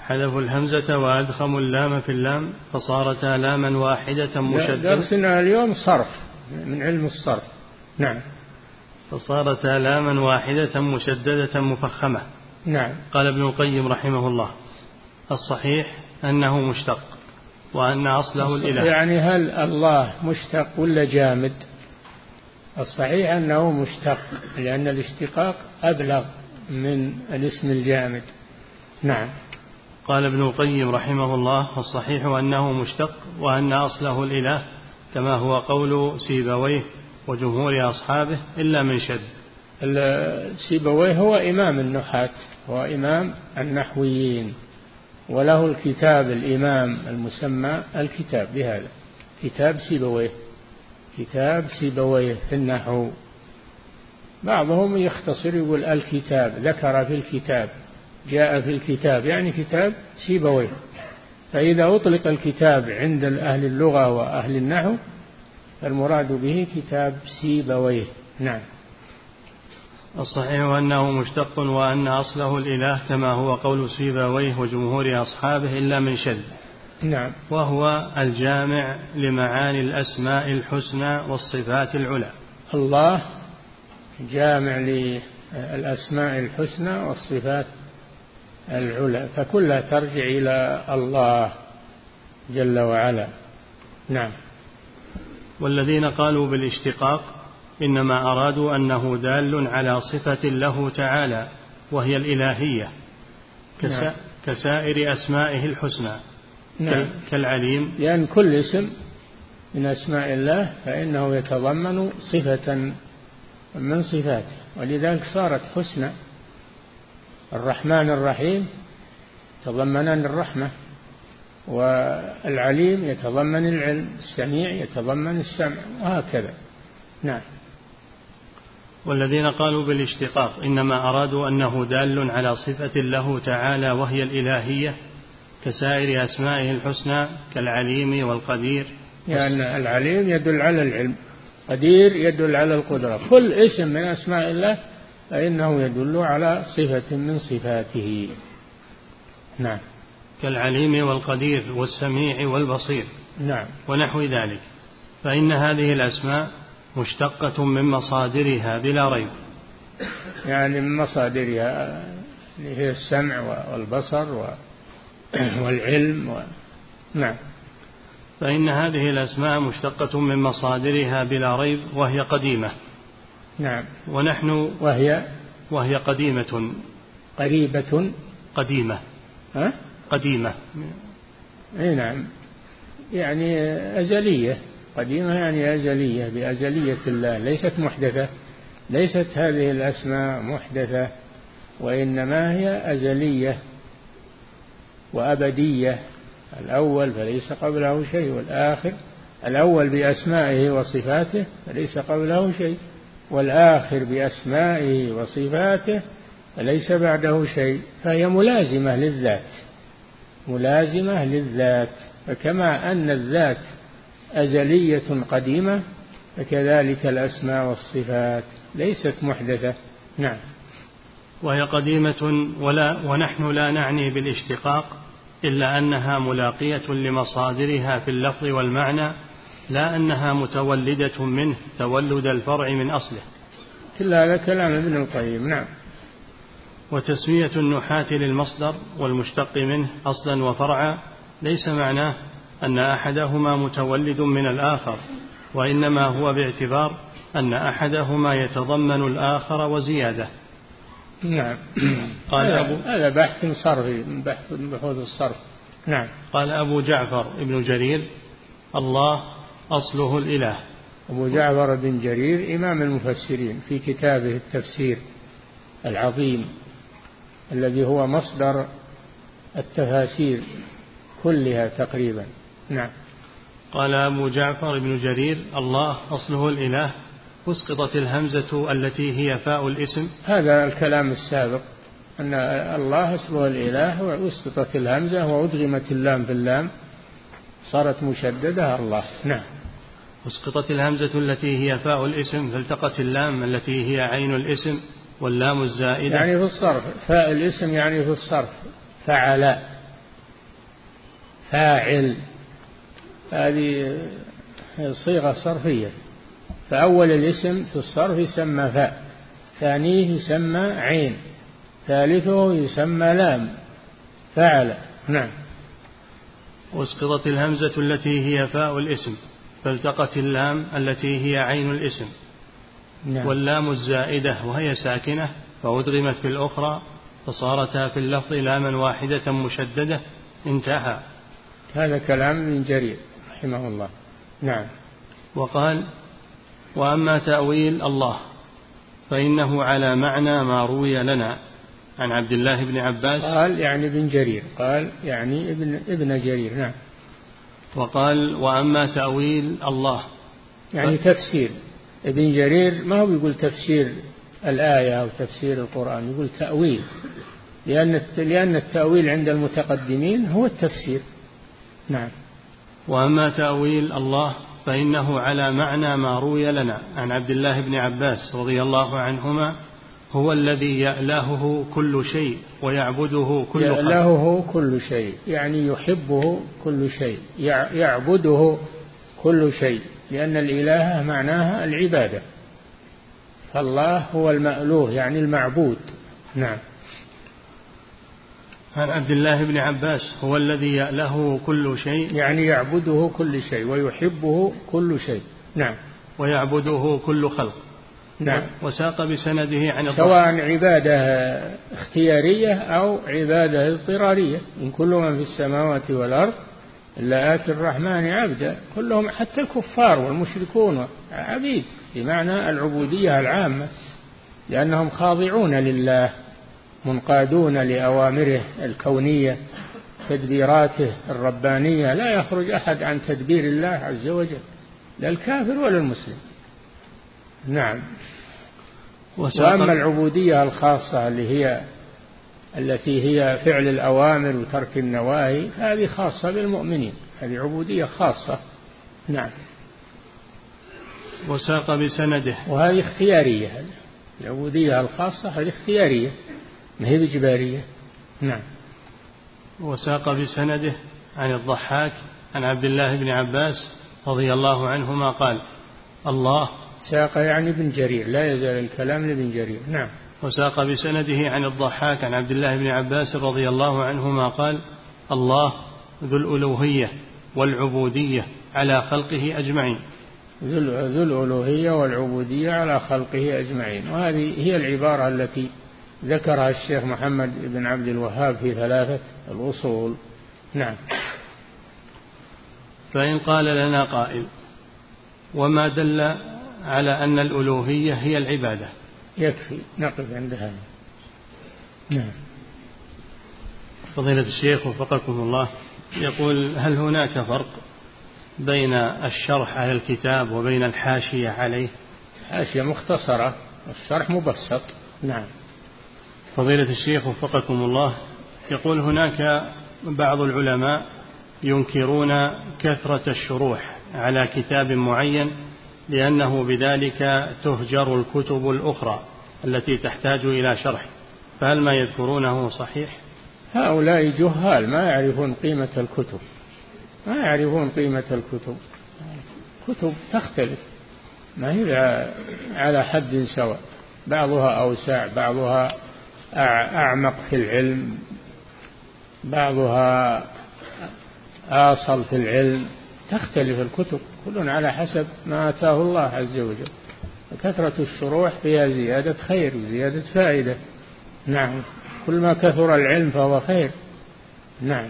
حذفوا الهمزة وأدخموا اللام في اللام فصارتا لاما واحدة مشددة درسنا اليوم صرف من علم الصرف. نعم. فصارتا لاما واحدة مشددة مفخمة. نعم. قال ابن القيم رحمه الله الصحيح أنه مشتق. وأن أصله الإله. يعني هل الله مشتق ولا جامد؟ الصحيح أنه مشتق لأن الاشتقاق أبلغ من الاسم الجامد. نعم. قال ابن القيم رحمه الله الصحيح أنه مشتق وأن أصله الإله كما هو قول سيبويه وجمهور أصحابه إلا من شد. سيبويه هو إمام النحاة هو إمام النحويين. وله الكتاب الإمام المسمى الكتاب بهذا. كتاب سيبويه. كتاب سيبويه في النحو. بعضهم يختصر يقول الكتاب ذكر في الكتاب جاء في الكتاب يعني كتاب سيبويه. فإذا أطلق الكتاب عند أهل اللغة وأهل النحو فالمراد به كتاب سيبويه. نعم. الصحيح أنه مشتق وأن أصله الإله كما هو قول سيبويه وجمهور أصحابه إلا من شذ. نعم. وهو الجامع لمعاني الأسماء الحسنى والصفات العلى. الله جامع للأسماء الحسنى والصفات العلى. فكلها ترجع إلى الله جل وعلا. نعم. والذين قالوا بالاشتقاق إنما أرادوا أنه دال على صفة له تعالى وهي الإلهية نعم. كسائر أسمائه الحسنى نعم. كالعليم لأن كل اسم من أسماء الله فإنه يتضمن صفة من صفاته ولذلك صارت حسنى الرحمن الرحيم يتضمنان الرحمة والعليم يتضمن العلم السميع يتضمن السمع وهكذا نعم والذين قالوا بالاشتقاق إنما أرادوا أنه دال على صفة له تعالى وهي الإلهية كسائر أسمائه الحسنى كالعليم والقدير. يعني العليم يدل على العلم قدير يدل على القدرة. كل اسم من أسماء الله فإنه يدل على صفة من صفاته. نعم. كالعليم والقدير والسميع والبصير نعم. ونحو ذلك. فإن هذه الأسماء مشتقة من مصادرها بلا ريب. يعني من مصادرها اللي هي السمع والبصر والعلم و... نعم. فإن هذه الأسماء مشتقة من مصادرها بلا ريب وهي قديمة. نعم. ونحن وهي؟ وهي قديمة. قريبة. قديمة. ها؟ قديمة. إي نعم. يعني أزلية. قديمة يعني أزلية بأزلية الله. ليست محدثة ليست هذه الأسماء محدثة وإنما هي أزلية وأبدية. الأول فليس قبله شيء والآخر الأول بأسمائه وصفاته فليس قبله شيء والآخر بأسمائه وصفاته فليس بعده شيء. فهي ملازمة للذات ملازمة للذات. فكما أن الذات أزلية قديمة فكذلك الأسماء والصفات ليست محدثة. نعم. وهي قديمة ولا ونحن لا نعني بالاشتقاق إلا أنها ملاقية لمصادرها في اللفظ والمعنى لا أنها متولدة منه تولد الفرع من أصله. كل هذا كلام ابن القيم. نعم. وتسمية النحاة للمصدر والمشتق منه أصلا وفرعا ليس معناه أن أحدهما متولد من الآخر وإنما هو باعتبار أن أحدهما يتضمن الآخر وزيادة. نعم. قال أبو هذا بحث صرفي من بحث من بحوث الصرف. نعم. قال أبو جعفر ابن جرير الله أصله الإله. أبو جعفر بن جرير إمام المفسرين في كتابه التفسير العظيم الذي هو مصدر التفاسير كلها تقريبا. نعم. قال أبو جعفر بن جرير الله أصله الإله أسقطت الهمزة التي هي فاء الاسم. هذا الكلام السابق أن الله اسمه الإله وأسقطت الهمزة وأدغمت اللام في اللام صارت مشددة الله. نعم. أسقطت الهمزة التي هي فاء الاسم فالتقت اللام التي هي عين الاسم واللام الزائدة. يعني في الصرف فاء الاسم يعني في الصرف فعل فاعل. هذه صيغة صرفية. فأول الاسم في الصرف يسمى فاء ثانية يسمى عين ثالثه يسمى لام. فعل. نعم. واسقطت الهمزة التي هي فاء الاسم فالتقت اللام التي هي عين الاسم. نعم. واللام الزائدة وهي ساكنة فأدغمت في الأخرى فصارتا في اللفظ لاما واحدة مشددة انتهى. هذا كلام من جرير. رحمه الله. نعم. وقال وأما تأويل الله فإنه على معنى ما روي لنا. عن عبد الله بن عباس. قال يعني ابن جرير. قال يعني ابن ابن جرير. نعم. وقال وأما تأويل الله. يعني ف... تفسير. ابن جرير ما هو يقول تفسير الآية أو تفسير القرآن يقول تأويل. لأن لأن التأويل عند المتقدمين هو التفسير. نعم. وأما تأويل الله فإنه على معنى ما روي لنا. عن عبد الله بن عباس رضي الله عنهما هو الذي يألهه كل شيء ويعبده كل خلق يألهه كل شيء يعني يحبه كل شيء يعبده كل شيء لأن الإله معناها العبادة. فالله هو المألوه يعني المعبود. نعم. عن عبد الله بن عباس هو الذي يأله كل شيء. يعني يعبده كل شيء ويحبه كل شيء. نعم. ويعبده كل خلق. نعم. وساق بسنده عن سواء عبادة اختيارية أو عبادة اضطرارية. إن كل من في السماوات والأرض إلا آتي الرحمن عبدا. كلهم حتى الكفار والمشركون عبيد بمعنى العبودية العامة لأنهم خاضعون لله. منقادون لأوامره الكونية تدبيراته الربانية. لا يخرج أحد عن تدبير الله عز وجل لا الكافر ولا المسلم. نعم. وأما العبودية الخاصة اللي هي التي هي فعل الأوامر وترك النواهي هذه خاصة بالمؤمنين هذه عبودية خاصة. نعم. وساق بسنده. وهذه اختيارية العبودية الخاصة هذه اختيارية. ما هي بإجبارية نعم. وساق بسنده عن الضحاك عن عبد الله بن عباس رضي الله عنهما قال الله. ساق يعني ابن جرير لا يزال الكلام لابن جرير نعم. وساق بسنده عن الضحاك عن عبد الله بن عباس رضي الله عنهما قال الله ذو الألوهية والعبودية على خلقه أجمعين. ذو الألوهية والعبودية على خلقه أجمعين وهذه هي العبارة التي ذكرها الشيخ محمد بن عبد الوهاب في ثلاثة الأصول. نعم. فإن قال لنا قائل وما دل على أن الألوهية هي العبادة؟ يكفي. نقف عند هذا. نعم. فضيلة الشيخ وفقكم الله يقول هل هناك فرق بين الشرح على الكتاب وبين الحاشية عليه؟ حاشية مختصرة الشرح مبسط. نعم. فضيلة الشيخ وفقكم الله يقول هناك بعض العلماء ينكرون كثرة الشروح على كتاب معين لأنه بذلك تهجر الكتب الأخرى التي تحتاج إلى شرح. فهل ما يذكرونه صحيح؟ هؤلاء جهال ما يعرفون قيمة الكتب. ما يعرفون قيمة الكتب. كتب تختلف. ما هي على حد سواء. بعضها أوسع بعضها أعمق في العلم. بعضها آصل في العلم. تختلف الكتب كل على حسب ما آتاه الله عز وجل. كثرة الشروح فيها زيادة خير وزيادة فائدة. نعم. كل ما كثر العلم فهو خير. نعم.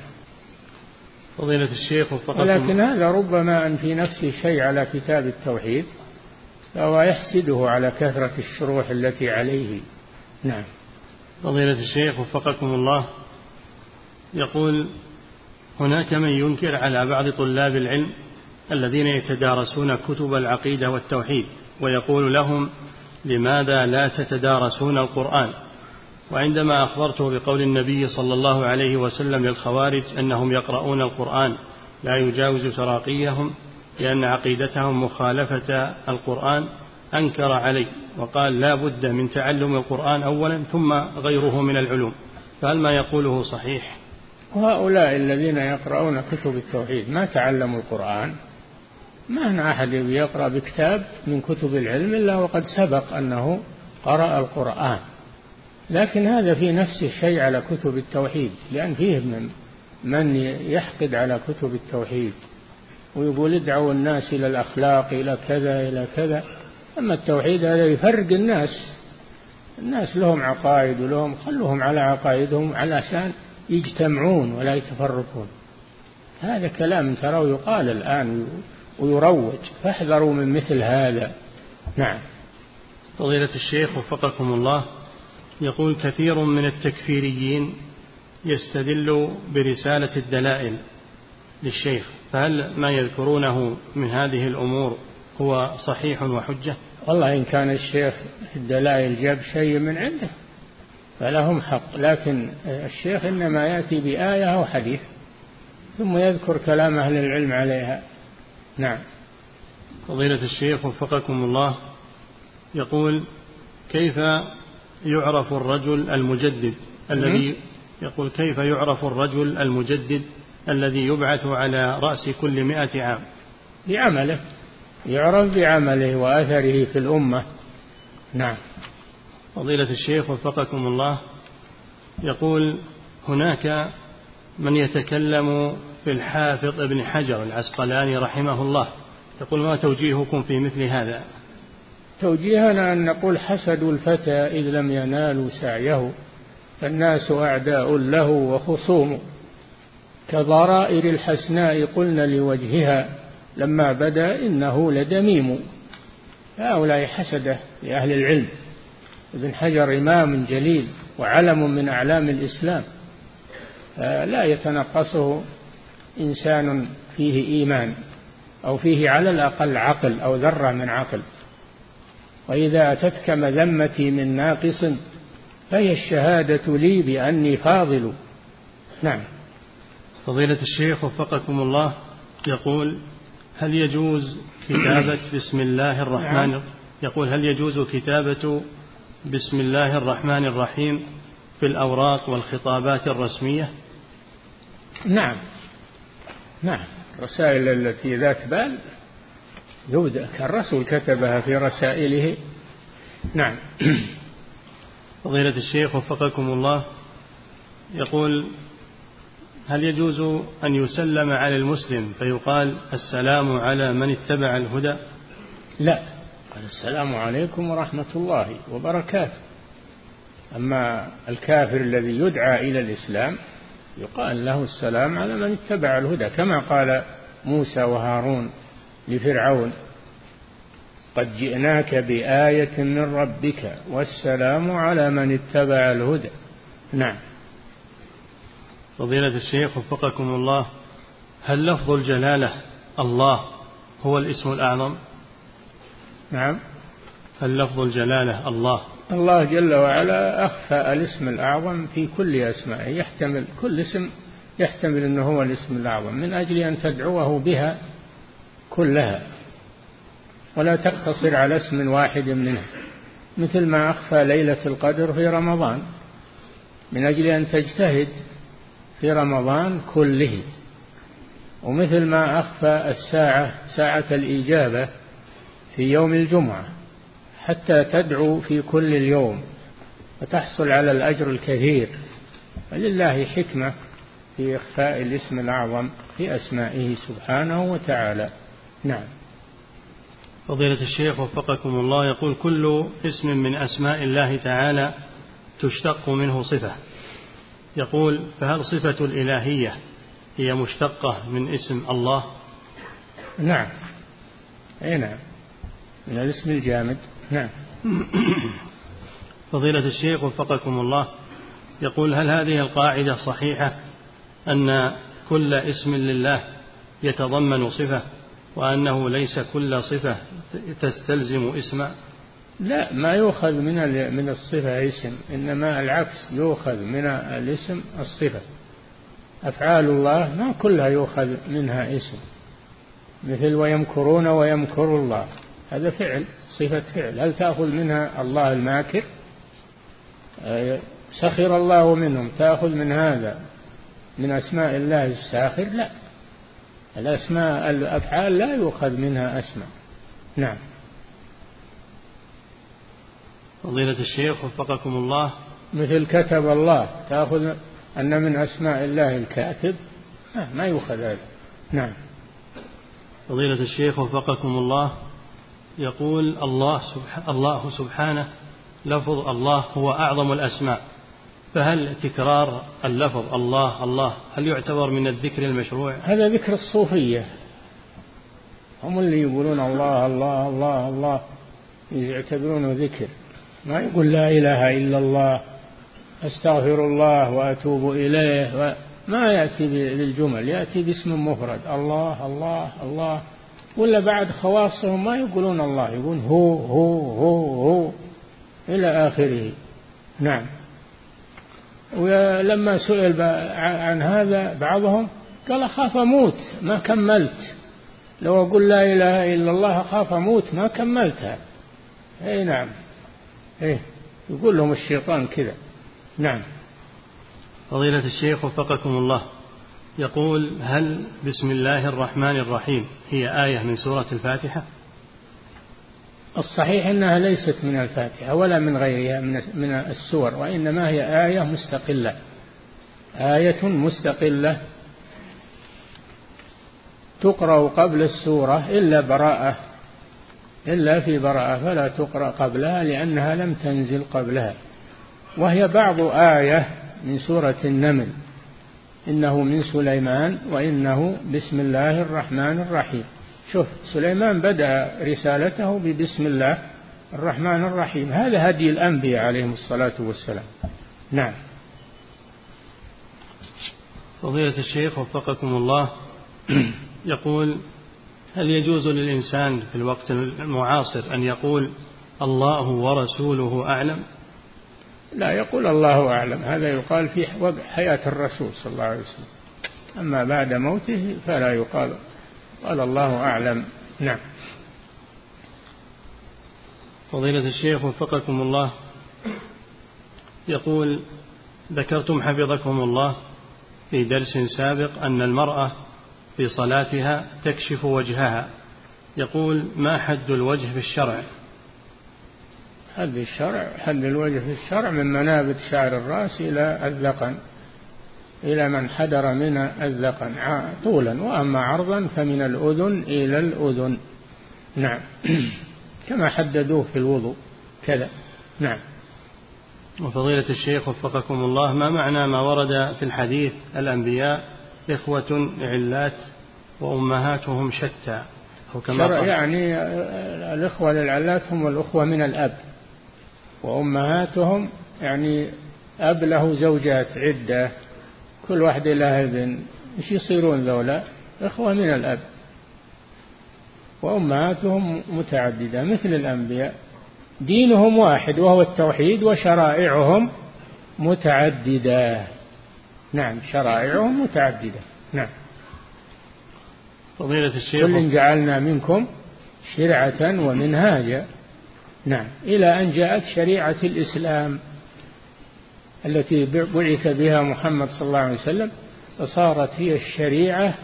فضيلة الشيخ وفقكم. ولكن هذا ربما أن في نفسه شيء على كتاب التوحيد فهو يحسده على كثرة الشروح التي عليه. نعم. فضيلة الشيخ وفقكم الله يقول هناك من ينكر على بعض طلاب العلم الذين يتدارسون كتب العقيدة والتوحيد ويقول لهم لماذا لا تتدارسون القرآن؟ وعندما أخبرته بقول النبي صلى الله عليه وسلم للخوارج أنهم يقرؤون القرآن لا يجاوز تراقيهم لأن عقيدتهم مخالفة القرآن أنكر علي. وقال لا بد من تعلم القرآن أولا ثم غيره من العلوم. فهل ما يقوله صحيح؟ وهؤلاء الذين يقرؤون كتب التوحيد ما تعلموا القرآن. ما هنا أحد يقرأ بكتاب من كتب العلم إلا وقد سبق أنه قرأ القرآن. لكن هذا في نفسه شيء على كتب التوحيد لأن فيه من من يحقد على كتب التوحيد ويقول ادعوا الناس إلى الأخلاق إلى كذا إلى كذا. أما التوحيد هذا يفرق الناس. الناس لهم عقائد ولهم خلوهم على عقائدهم علشان يجتمعون ولا يتفرقون. هذا كلام ترى يقال الآن ويروج. فاحذروا من مثل هذا. نعم. فضيلة الشيخ وفقكم الله يقول كثير من التكفيريين يستدل برسالة الدلائل للشيخ فهل ما يذكرونه من هذه الأمور هو صحيح وحجة؟ والله إن كان الشيخ في الدلائل جاب شيء من عنده فلهم حق لكن الشيخ إنما يأتي بآية أو حديث ثم يذكر كلام أهل العلم عليها. نعم. فضيلة الشيخ وفقكم الله يقول كيف يعرف الرجل المجدد الذي يقول كيف يعرف الرجل المجدد الذي يبعث على رأس كل مئة عام؟ بعمله. يعرف بعمله وأثره في الأمة. نعم. فضيلة الشيخ وفقكم الله يقول هناك من يتكلم في الحافظ ابن حجر العسقلاني رحمه الله يقول ما توجيهكم في مثل هذا؟ توجيهنا أن نقول حسدوا الفتى إذ لم ينالوا سعيه فالناس أعداء له وخصوم كضرائر الحسناء قلنا لوجهها لما بدا إنه لدميم. هؤلاء حسدة لأهل العلم. ابن حجر إمام جليل وعلم من أعلام الإسلام. لا يتنقصه إنسان فيه إيمان أو فيه على الأقل عقل أو ذرة من عقل. وإذا أتتك مذمتي من ناقص فهي الشهادة لي بأني فاضل. نعم. فضيلة الشيخ وفقكم الله يقول هل يجوز كتابة بسم الله الرحمن نعم. يقول هل يجوز كتابة بسم الله الرحمن الرحيم في الأوراق والخطابات الرسمية؟ نعم. نعم. الرسائل التي ذات بال يبدأ الرسول كتبها في رسائله. نعم. فضيلة الشيخ وفقكم الله يقول هل يجوز أن يسلم على المسلم فيقال السلام على من اتبع الهدى؟ لا قال السلام عليكم ورحمة الله وبركاته. أما الكافر الذي يدعى إلى الإسلام يقال له السلام على من اتبع الهدى كما قال موسى وهارون لفرعون قد جئناك بآية من ربك والسلام على من اتبع الهدى. نعم. فضيلة الشيخ وفقكم الله هل لفظ الجلالة الله هو الاسم الأعظم؟ نعم. هل لفظ الجلالة الله؟ الله جل وعلا أخفى الاسم الأعظم في كل أسمائه يحتمل كل اسم يحتمل أنه هو الاسم الأعظم من أجل أن تدعوه بها كلها ولا تقتصر على اسم واحد منها مثل ما أخفى ليلة القدر في رمضان من أجل أن تجتهد في رمضان كله. ومثل ما أخفى الساعة ساعة الإجابة في يوم الجمعة حتى تدعو في كل اليوم وتحصل على الأجر الكثير. ولله حكمة في إخفاء الاسم الأعظم في أسمائه سبحانه وتعالى. نعم. فضيلة الشيخ وفقكم الله يقول كل اسم من أسماء الله تعالى تشتق منه صفة. يقول فهل صفة الإلهية هي مشتقة من اسم الله؟ نعم. أي نعم. من الاسم الجامد. نعم. فضيلة الشيخ وفقكم الله يقول هل هذه القاعدة صحيحة أن كل اسم لله يتضمن صفة وأنه ليس كل صفة تستلزم اسما؟ لا ما يؤخذ من من الصفة اسم إنما العكس يؤخذ من الاسم الصفة. أفعال الله ما كلها يؤخذ منها اسم مثل ويمكرون ويمكر الله. هذا فعل صفة فعل. هل تأخذ منها الله الماكر؟ سخر الله منهم تأخذ من هذا؟ من أسماء الله الساخر؟ لا. الأسماء الأفعال لا يؤخذ منها أسماء. نعم. فضيلة الشيخ وفقكم الله. مثل كتب الله تأخذ أن من أسماء الله الكاتب؟ ما يؤخذ هذا. نعم. فضيلة الشيخ وفقكم الله. يقول الله سبحانه, الله سبحانه لفظ الله هو أعظم الأسماء. فهل تكرار اللفظ الله الله هل يعتبر من الذكر المشروع؟ هذا ذكر الصوفية. هم اللي يقولون الله الله الله الله يعتبرونه ذكر. ما يقول لا إله إلا الله أستغفر الله وأتوب إليه ما يأتي للجمل يأتي باسم مفرد الله الله الله. ولا بعد خواصهم ما يقولون الله يقولون هو هو هو هو إلى آخره. نعم. ولما سئل عن هذا بعضهم قال أخاف أموت ما كملت. لو أقول لا إله إلا الله أخاف أموت ما كملتها. أي نعم. إيه. يقول لهم الشيطان كذا. نعم. فضيلة الشيخ وفقكم الله. يقول هل بسم الله الرحمن الرحيم هي آية من سورة الفاتحة؟ الصحيح أنها ليست من الفاتحة ولا من غيرها من السور وإنما هي آية مستقلة. آية مستقلة. تقرأ قبل السورة إلا براءة. إلا في براءة فلا تقرأ قبلها لأنها لم تنزل قبلها. وهي بعض آية من سورة النمل. إنه من سليمان وإنه بسم الله الرحمن الرحيم. شوف سليمان بدأ رسالته ببسم الله الرحمن الرحيم. هذا هدي الأنبياء عليهم الصلاة والسلام. نعم. فضيلة الشيخ وفقكم الله. يقول هل يجوز للإنسان في الوقت المعاصر أن يقول الله ورسوله أعلم؟ لا يقول الله أعلم. هذا يقال في حياة الرسول صلى الله عليه وسلم. أما بعد موته فلا يقال قال الله أعلم. نعم. فضيلة الشيخ وفقكم الله يقول ذكرتم حفظكم الله في درس سابق أن المرأة في صلاتها تكشف وجهها. يقول ما حد الوجه في الشرع. حد الشرع حد الوجه في الشرع من منابت شعر الرأس إلى الذقن إلى من حدر من الذقن. طولا. وأما عرضا فمن الأذن إلى الأذن. نعم. كما حددوه في الوضوء. كذا. نعم. وفضيلة الشيخ وفقكم الله ما معنى ما ورد في الحديث الأنبياء إخوة علات وأمهاتهم شتى أو كما قال يعني الإخوة للعلات هم الأخوة من الأب. وأمهاتهم يعني أب له زوجات عدة كل واحدة لها ابن. إيش يصيرون ذولا؟ إخوة من الأب. وأمهاتهم متعددة مثل الأنبياء. دينهم واحد وهو التوحيد وشرائعهم متعددة. نعم شرائعهم متعددة. نعم. فضيلة الشيخ كل جعلنا منكم شرعة ومنهاجا. نعم. إلى أن جاءت شريعة الإسلام التي بعث بها محمد صلى الله عليه وسلم فصارت هي الشريعة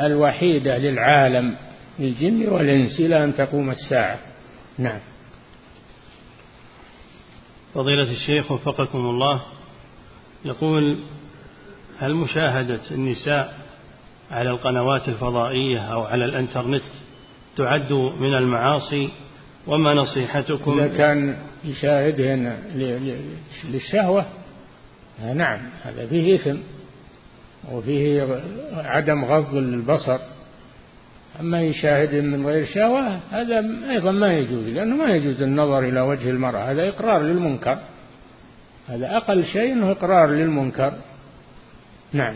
الوحيدة للعالم للجن والإنس إلى أن تقوم الساعة. نعم. فضيلة الشيخ وفقكم الله يقول هل مشاهدة النساء على القنوات الفضائية أو على الإنترنت تعد من المعاصي وما نصيحتكم؟ إذا كان يشاهدهن للشهوة نعم هذا فيه إثم وفيه عدم غض للبصر أما يشاهد من غير شهوة هذا أيضا ما يجوز لأنه ما يجوز النظر إلى وجه المرأة هذا إقرار للمنكر. هذا أقل شيء أنه إقرار للمنكر. نعم.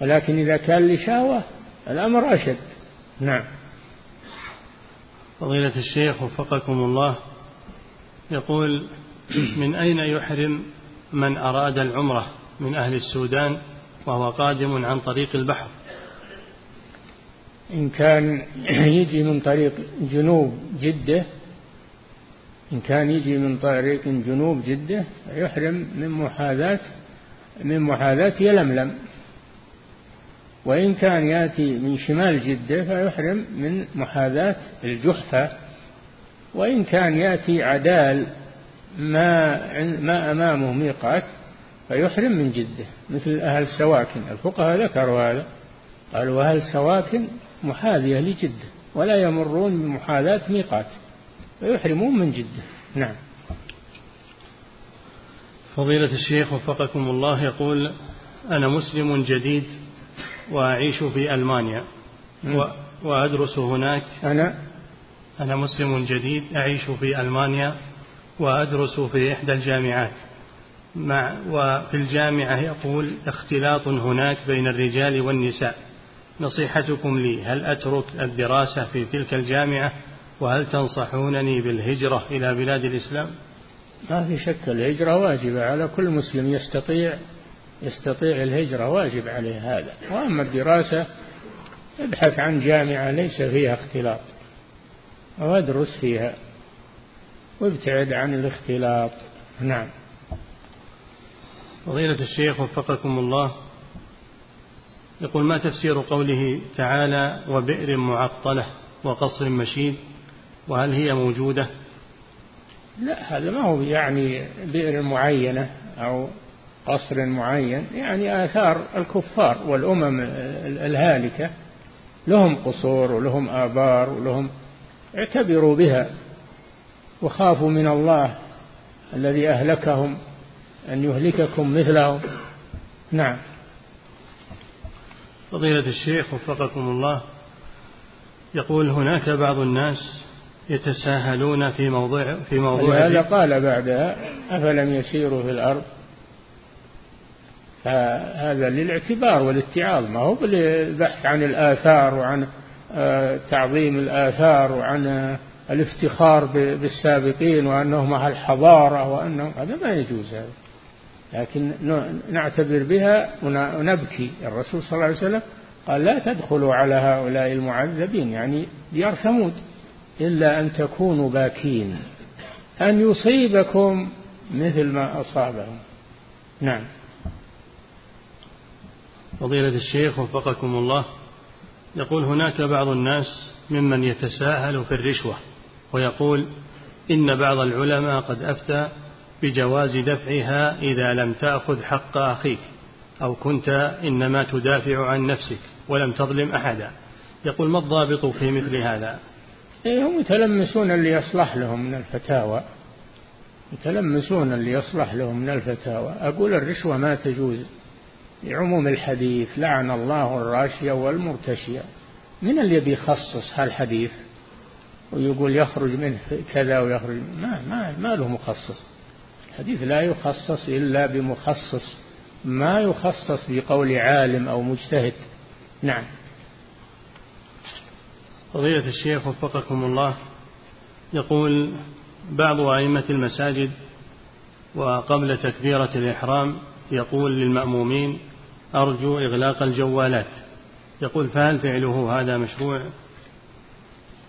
ولكن إذا كان لشهوة الأمر أشد. نعم. فضيلة الشيخ وفقكم الله يقول من أين يحرم من أراد العمرة من أهل السودان وهو قادم عن طريق البحر؟ إن كان يجي من طريق جنوب جدة إن كان يجي من طريق جنوب جدة يحرم من محاذاة من محاذاة يلملم. وإن كان يأتي من شمال جدة فيحرم من محاذاة الجحفة. وإن كان يأتي عدال ما ما أمامه ميقات فيحرم من جدة مثل أهل سواكن. الفقهاء ذكروا هذا. قالوا أهل سواكن محاذية لجدة ولا يمرون بمحاذاة ميقات فيحرمون من جدة. نعم. فضيلة الشيخ وفقكم الله يقول أنا مسلم جديد وأعيش في ألمانيا و وأدرس هناك. أنا؟ أنا مسلم جديد أعيش في ألمانيا وأدرس في إحدى الجامعات. مع وفي الجامعة يقول اختلاط هناك بين الرجال والنساء. نصيحتكم لي هل أترك الدراسة في تلك الجامعة؟ وهل تنصحونني بالهجرة إلى بلاد الإسلام؟ ما في شك الهجرة واجبة على كل مسلم يستطيع يستطيع الهجرة واجب عليه هذا. وأما الدراسة ابحث عن جامعة ليس فيها اختلاط. وادرس فيها وابتعد عن الاختلاط. نعم. فضيلة الشيخ وفقكم الله يقول ما تفسير قوله تعالى وبئر معطلة وقصر مشيد وهل هي موجودة؟ لا هذا ما هو يعني بئر معينة أو قصر معين يعني آثار الكفار والأمم الهالكة. لهم قصور ولهم آبار ولهم اعتبروا بها وخافوا من الله الذي أهلكهم أن يهلككم مثلهم. نعم. فضيلة الشيخ وفقكم الله يقول هناك بعض الناس يتساهلون في موضوع في موضوع هذا قال بعدها أفلم يسيروا في الأرض؟ فهذا للاعتبار والاتعاظ ما هو بالبحث عن الآثار وعن آه، تعظيم الآثار وعن آه، الافتخار بالسابقين وأنهم أهل حضارة وأنهم هذا ما يجوز هذا. لكن نعتبر بها ونبكي الرسول صلى الله عليه وسلم قال لا تدخلوا على هؤلاء المعذبين يعني ديار ثمود. إلا أن تكونوا باكين أن يصيبكم مثل ما أصابهم. نعم. فضيلة الشيخ وفقكم الله يقول هناك بعض الناس ممن يتساهل في الرشوة ويقول إن بعض العلماء قد أفتى بجواز دفعها إذا لم تأخذ حق أخيك أو كنت إنما تدافع عن نفسك ولم تظلم أحدا. يقول ما الضابط في مثل هذا؟ هم يتلمسون اللي يصلح لهم من الفتاوى. يتلمسون اللي يصلح لهم من الفتاوى. أقول الرشوة ما تجوز. لعموم الحديث لعن الله الراشية والمرتشية. من اللي بيخصص هالحديث؟ ويقول يخرج منه كذا ويخرج ما ما ما له مخصص. الحديث لا يخصص إلا بمخصص. ما يخصص بقول عالم أو مجتهد. نعم. فضيلة الشيخ وفقكم الله يقول بعض أئمة المساجد وقبل تكبيرة الإحرام يقول للمأمومين أرجو إغلاق الجوالات. يقول فهل فعله هذا مشروع؟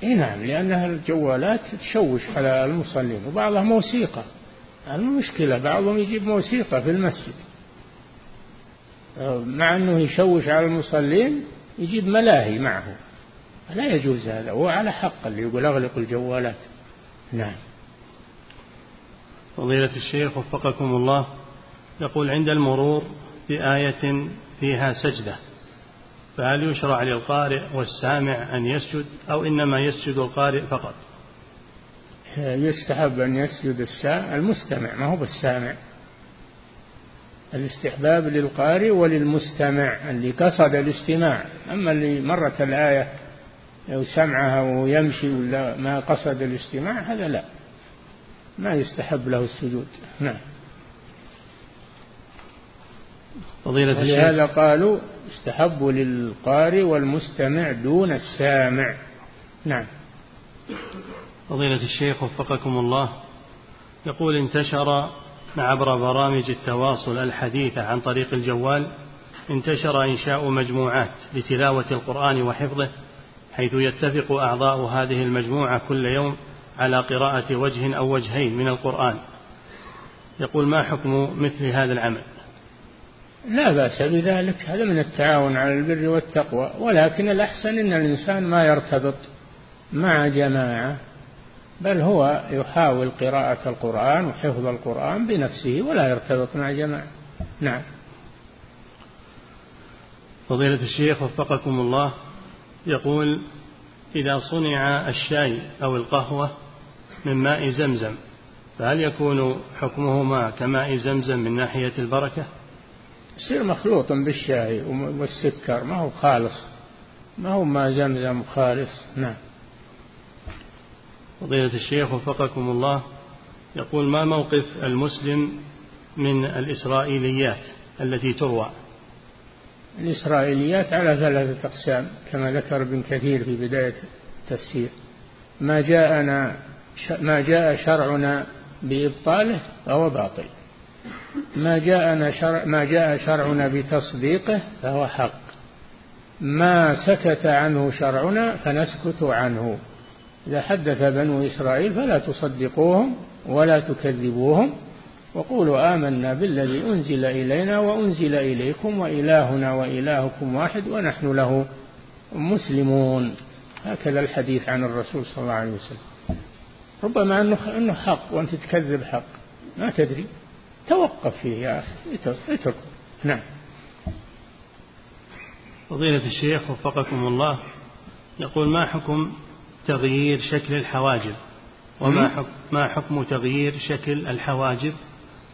إي نعم لأنها الجوالات تشوش على المصلين وبعضها موسيقى. المشكلة بعضهم يجيب موسيقى في المسجد. مع أنه يشوش على المصلين يجيب ملاهي معه. لا يجوز هذا هو على حق اللي يقول أغلق الجوالات. نعم. فضيلة الشيخ وفقكم الله يقول عند المرور بآية فيها سجدة فهل يشرع للقارئ والسامع أن يسجد أو إنما يسجد القارئ فقط؟ يستحب أن يسجد السامع المستمع ما هو بالسامع. الاستحباب للقارئ وللمستمع اللي قصد الاستماع. أما اللي مرت الآية أو سمعها ويمشي ولا ما قصد الاستماع هذا لا. ما يستحب له السجود. نعم. فضيلة ولهذا قالوا يستحب للقارئ والمستمع دون السامع. نعم. فضيلة الشيخ وفقكم الله. يقول انتشر عبر برامج التواصل الحديثة عن طريق الجوال انتشر إنشاء مجموعات لتلاوة القرآن وحفظه حيث يتفق أعضاء هذه المجموعة كل يوم على قراءة وجه أو وجهين من القرآن. يقول ما حكم مثل هذا العمل؟ لا بأس بذلك هذا من التعاون على البر والتقوى. ولكن الأحسن أن الإنسان ما يرتبط مع جماعة بل هو يحاول قراءة القرآن وحفظ القرآن بنفسه ولا يرتبط مع جماعة. نعم. فضيلة الشيخ وفقكم الله يقول إذا صنع الشاي أو القهوة من ماء زمزم فهل يكون حكمهما كماء زمزم من ناحية البركة؟ يصير مخلوط بالشاي والسكر ما هو خالص. ما هو ماء زمزم خالص. نعم. فضيلة الشيخ وفقكم الله يقول ما موقف المسلم من الإسرائيليات التي تروى؟ الإسرائيليات على ثلاثة أقسام كما ذكر ابن كثير في بداية التفسير. ما جاءنا ما جاء شرعنا بإبطاله فهو باطل. ما جاءنا شرع ما جاء شرعنا بتصديقه فهو حق. ما سكت عنه شرعنا فنسكت عنه. إذا حدث بنو إسرائيل فلا تصدقوهم ولا تكذبوهم. وقولوا آمنا بالذي أنزل إلينا وأنزل إليكم وإلهنا وإلهكم واحد ونحن له مسلمون. هكذا الحديث عن الرسول صلى الله عليه وسلم. ربما أنه, أنه حق وأنت تكذب حق. ما تدري. توقف فيه يا أخي. اترك نعم. فضيلة الشيخ وفقكم الله. يقول ما حكم تغيير شكل الحواجب؟ وما حكم ما حكم تغيير شكل الحواجب؟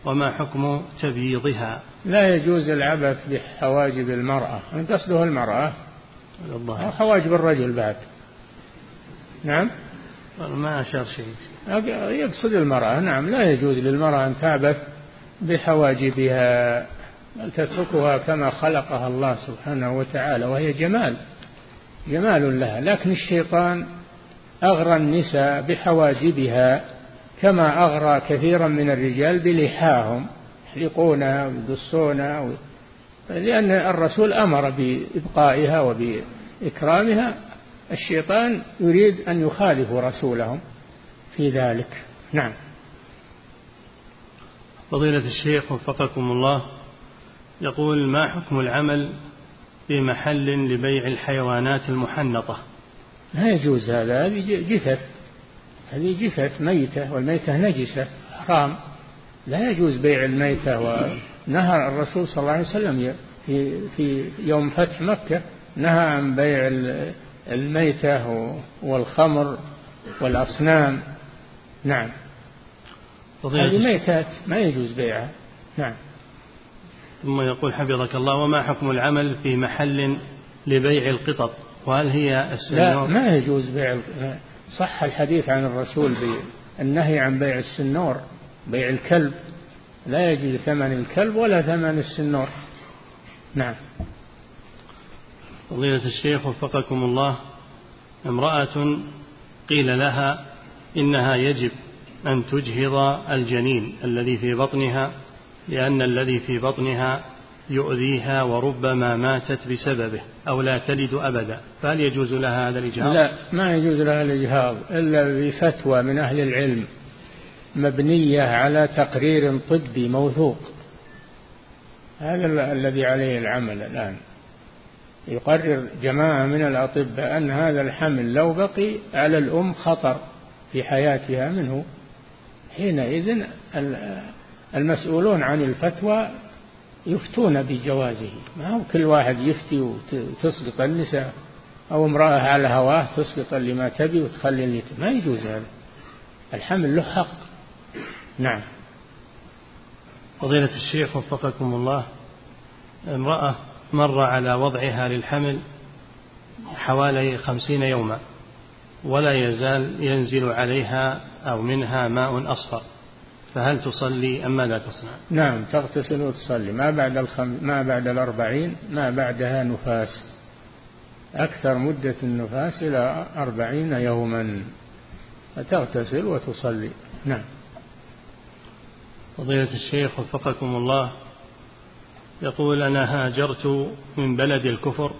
وما حكم تبييضها؟ لا يجوز العبث بحواجب المرأة أن قصده المرأة. أو حواجب الرجل بعد. نعم؟ ما أشار شيء. يقصد المرأة نعم. لا يجوز للمرأة أن تعبث بحواجبها بل تتركها كما خلقها الله سبحانه وتعالى وهي جمال جمال لها. لكن الشيطان أغرى النساء بحواجبها. كما أغرى كثيرا من الرجال بلحاهم يحلقونها ويقصونها لأن الرسول أمر بإبقائها وبإكرامها. الشيطان يريد أن يخالف رسولهم في ذلك. نعم. فضيلة الشيخ وفقكم الله يقول ما حكم العمل في محل لبيع الحيوانات المحنطة؟ لا يجوز هذا هذه جثث. هذه جثث ميتة والميتة نجسة حرام. لا يجوز بيع الميتة نهى الرسول صلى الله عليه وسلم في في يوم فتح مكة نهى عن بيع الميتة والخمر والأصنام. نعم. هذه ميتات ما يجوز بيعها. نعم. ثم يقول حفظك الله وما حكم العمل في محل لبيع القطط؟ وهل هي السنور لا ما يجوز بيع صح الحديث عن الرسول بالنهي عن بيع السنور بيع الكلب. لا يجوز ثمن الكلب ولا ثمن السنور. نعم. فضيلة الشيخ وفقكم الله امرأة قيل لها إنها يجب أن تجهض الجنين الذي في بطنها لأن الذي في بطنها يؤذيها وربما ماتت بسببه أو لا تلد أبدا فهل يجوز لها هذا الإجهاض؟ لا ما يجوز لها الإجهاض إلا بفتوى من أهل العلم مبنية على تقرير طبي موثوق. هذا الذي عليه العمل الآن. يقرر جماعة من الأطباء أن هذا الحمل لو بقي على الأم خطر في حياتها منه. حينئذ المسؤولون عن الفتوى يفتون بجوازه. ما هو كل واحد يفتي وتسقط النساء أو امرأة على هواه تسقط اللي ما تبي وتخلي اللي تبي ما يجوز هذا. الحمل له حق. نعم. فضيلة الشيخ وفقكم الله امرأة مر على وضعها للحمل حوالي خمسين يوما ولا يزال ينزل عليها أو منها ماء أصفر. فهل تصلي أم ماذا تصنع؟ نعم تغتسل وتصلي. ما بعد الخم... ما بعد الأربعين ما بعدها نفاس. أكثر مدة النفاس إلى أربعين يوما. فتغتسل وتصلي. نعم. فضيلة الشيخ وفقكم الله يقول أنا هاجرت من بلد الكفر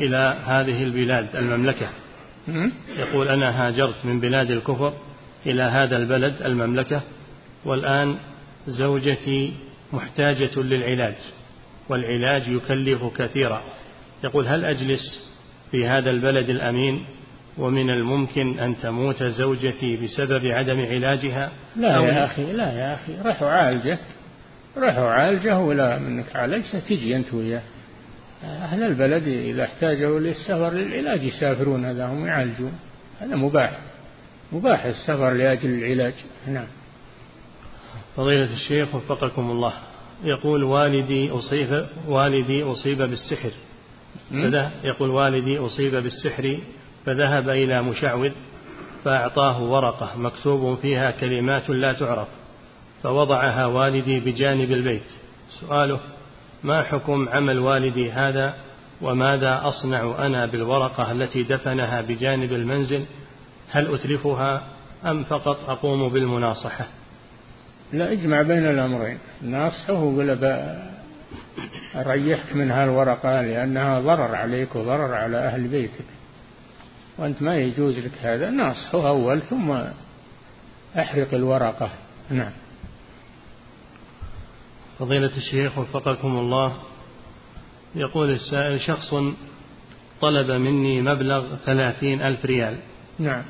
إلى هذه البلاد المملكة. يقول أنا هاجرت من بلاد الكفر إلى هذا البلد المملكة. والآن زوجتي محتاجة للعلاج والعلاج يكلف كثيرا. يقول هل أجلس في هذا البلد الأمين ومن الممكن أن تموت زوجتي بسبب عدم علاجها؟ لا يا أخي لا يا أخي روح عالجه روح عالجه ولا منك عالجته تجي أنت وياه. أهل البلد إذا احتاجوا للسفر للعلاج يسافرون هذا هم يعالجون. هذا مباح مباح السفر لأجل العلاج. نعم. فضيلة الشيخ وفقكم الله. يقول والدي أصيب والدي أصيب بالسحر. يقول والدي أصيب بالسحر فذهب إلى مشعوذ فأعطاه ورقة مكتوب فيها كلمات لا تعرف. فوضعها والدي بجانب البيت. سؤاله ما حكم عمل والدي هذا؟ وماذا أصنع أنا بالورقة التي دفنها بجانب المنزل؟ هل أتلفها أم فقط أقوم بالمناصحة؟ لا اجمع بين الأمرين. ناصحه وقل أريحك من هالورقة لأنها ضرر عليك وضرر على أهل بيتك. وأنت ما يجوز لك هذا. ناصحه أول ثم أحرق الورقة. نعم. فضيلة الشيخ وفقكم الله. يقول السائل شخص طلب مني مبلغ ثلاثين ألف ريال نعم.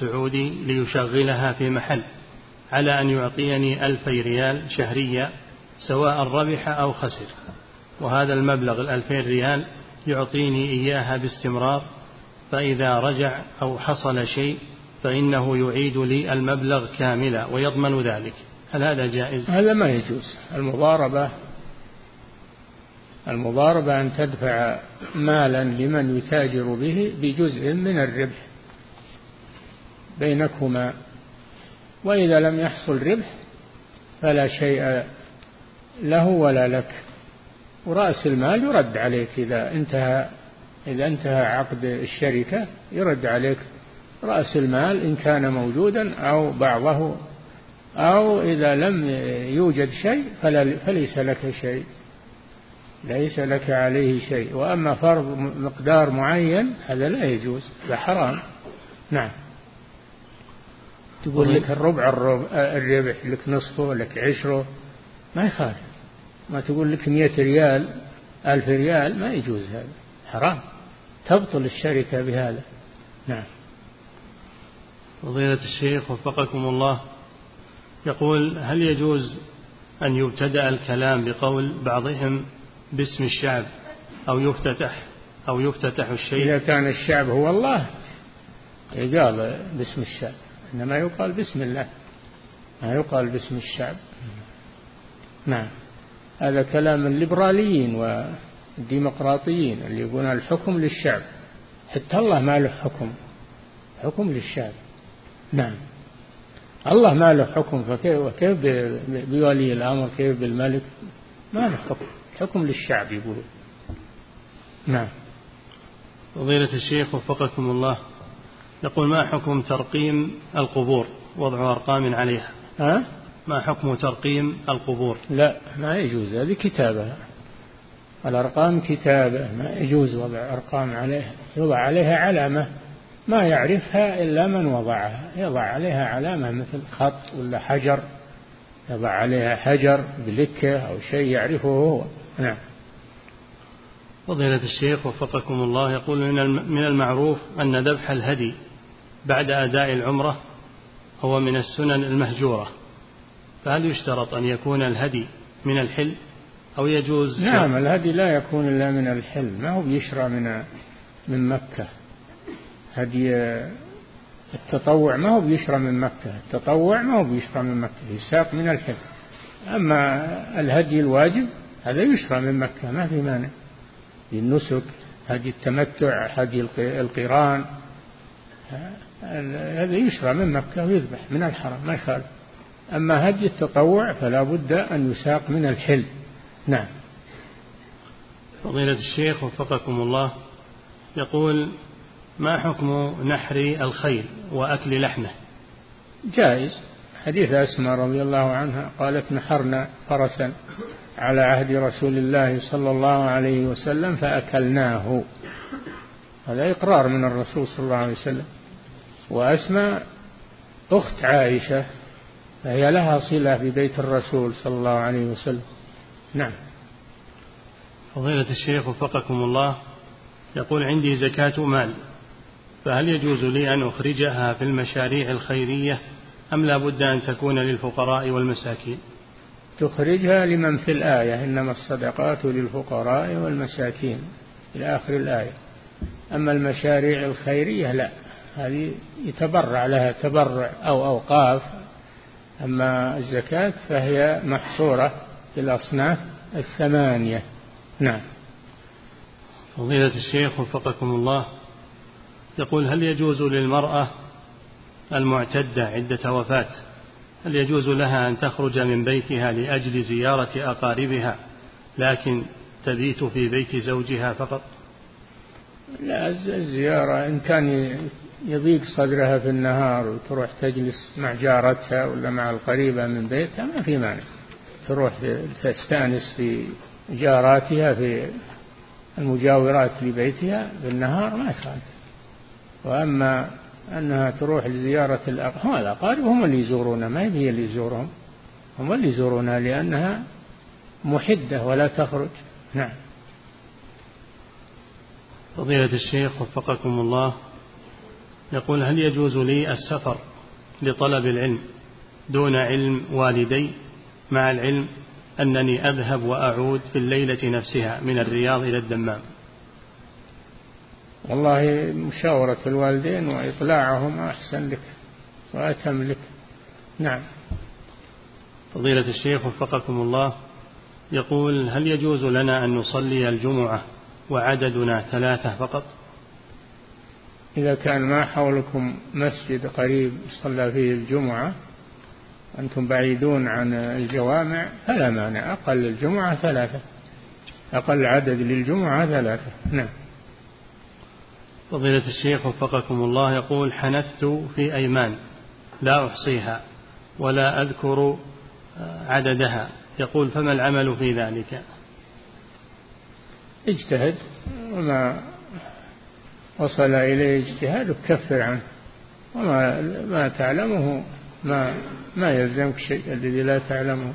سعودي ليشغلها في محل. على أن يعطيني ألفي ريال شهريا سواء ربح أو خسر. وهذا المبلغ الألفين ريال يعطيني إياها باستمرار فإذا رجع أو حصل شيء فإنه يعيد لي المبلغ كاملا ويضمن ذلك. هل هذا جائز؟ هذا ما يجوز. المضاربة المضاربة أن تدفع مالا لمن يتاجر به بجزء من الربح. بينكما وإذا لم يحصل ربح فلا شيء له ولا لك. ورأس المال يرد عليك إذا انتهى إذا انتهى عقد الشركة يرد عليك. رأس المال إن كان موجودا أو بعضه أو إذا لم يوجد شيء فليس لك شيء. ليس لك عليه شيء. وأما فرض مقدار معين هذا لا يجوز هذا حرام. نعم. تقول لك الربع الربح لك نصفه لك عشره ما يخالف. ما تقول لك مئة ريال ألف ريال ما يجوز هذا. حرام. تبطل الشركة بهذا. نعم. فضيلة الشيخ وفقكم الله. يقول هل يجوز أن يبتدأ الكلام بقول بعضهم باسم الشعب أو يفتتح أو يفتتح الشيء؟ إذا كان الشعب هو الله يقال باسم الشعب. إنما يقال بسم الله ما يقال باسم الشعب. نعم. هذا كلام الليبراليين والديمقراطيين اللي يقولون الحكم للشعب. حتى الله ما له حكم حكم للشعب. نعم. الله ما له حكم فكيف كيف بولي الأمر كيف بالملك؟ ما له حكم حكم للشعب يقولون. نعم. فضيلة الشيخ وفقكم الله. يقول ما حكم ترقيم القبور؟ وضع أرقام عليها. ها؟ ما حكم ترقيم القبور؟ لا ما يجوز. هذه كتابة. الأرقام كتابة. ما يجوز وضع أرقام عليها. يوضع عليها علامة. ما يعرفها إلا من وضعها. يضع عليها علامة مثل خط ولا حجر. يضع عليها حجر بلكة أو شيء يعرفه هو. نعم. فضيلة الشيخ وفقكم الله يقول من المعروف أن ذبح الهدي. بعد أداء العمرة هو من السنن المهجورة فهل يشترط أن يكون الهدي من الحل أو يجوز نعم الهدي لا يكون إلا من الحل ما هو يشرى من من مكة؟ هدي التطوع ما هو بيشرى من مكة؟ التطوع ما هو بيشرى من مكة يساق من الحل. أما الهدي الواجب هذا يشرى من مكة ما في مانع. للنسك هدي التمتع هدي القيران هذا يشرى من مكة ويذبح من الحرم ما يخالف. أما هدي التطوع فلا بد أن يساق من الحل. نعم. فضيلة الشيخ وفقكم الله يقول ما حكم نحر الخيل وأكل لحمه؟ جائز. حديث أسماء رضي الله عنها قالت نحرنا فرسا على عهد رسول الله صلى الله عليه وسلم فأكلناه. هذا إقرار من الرسول صلى الله عليه وسلم. وأسماء أخت عائشة فهي لها صلة ببيت الرسول صلى الله عليه وسلم. نعم. فضيلة الشيخ وفقكم الله يقول عندي زكاة مال فهل يجوز لي أن أخرجها في المشاريع الخيرية أم لا بد أن تكون للفقراء والمساكين؟ تخرجها لمن في الآية إنما الصدقات للفقراء والمساكين إلى آخر الآية. أما المشاريع الخيرية لا. هذه يتبرع لها تبرع أو أوقاف. أما الزكاة فهي محصورة في الأصناف الثمانية. نعم. فضيلة الشيخ وفقكم الله يقول هل يجوز للمرأة المعتدة عدة وفاة هل يجوز لها أن تخرج من بيتها لأجل زيارة أقاربها لكن تبيت في بيت زوجها فقط؟ لا الزيارة إن كان يضيق صدرها في النهار وتروح تجلس مع جارتها ولا مع القريبة من بيتها ما في مانع. تروح تستأنس في جاراتها في المجاورات لبيتها بالنهار ما يخالف. وأما أنها تروح لزيارة الأقارب الأقارب هم اللي يزورونها ما هي اللي يزورهم. هم اللي يزورونها لأنها محدة ولا تخرج. نعم. فضيلة الشيخ وفقكم الله. يقول هل يجوز لي السفر لطلب العلم دون علم والدي مع العلم أنني أذهب وأعود في الليلة نفسها من الرياض إلى الدمام؟ والله مشاورة الوالدين وإطلاعهم أحسن لك وأتم لك. نعم. فضيلة الشيخ وفقكم الله يقول هل يجوز لنا أن نصلي الجمعة وعددنا ثلاثة فقط؟ إذا كان ما حولكم مسجد قريب صلى فيه الجمعة أنتم بعيدون عن الجوامع فلا مانع. أقل الجمعة ثلاثة. أقل عدد للجمعة ثلاثة. نعم. فضيلة الشيخ وفقكم الله يقول حنثت في أيمان لا أحصيها ولا أذكر عددها. يقول فما العمل في ذلك؟ اجتهد وما وصل إليه اجتهاد كفر عنه. وما ما تعلمه ما ما يلزمك شيء الذي لا تعلمه.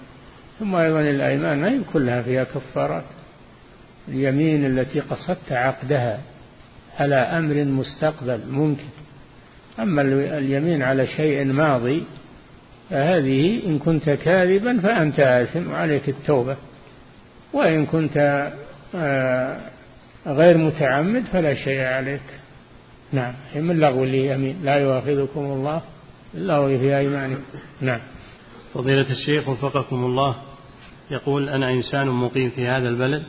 ثم أيضا الأيمان ما هي كلها فيها كفارات. اليمين التي قصدت عقدها على أمر مستقبل ممكن. أما اليمين على شيء ماضي فهذه إن كنت كاذبا فأنت آثم وعليك التوبة. وإن كنت آه، غير متعمد فلا شيء عليك. نعم. من لغو اليمين لا يؤاخذكم الله. باللغو في أيمانكم نعم. فضيلة الشيخ وفقكم الله. يقول أنا إنسان مقيم في هذا البلد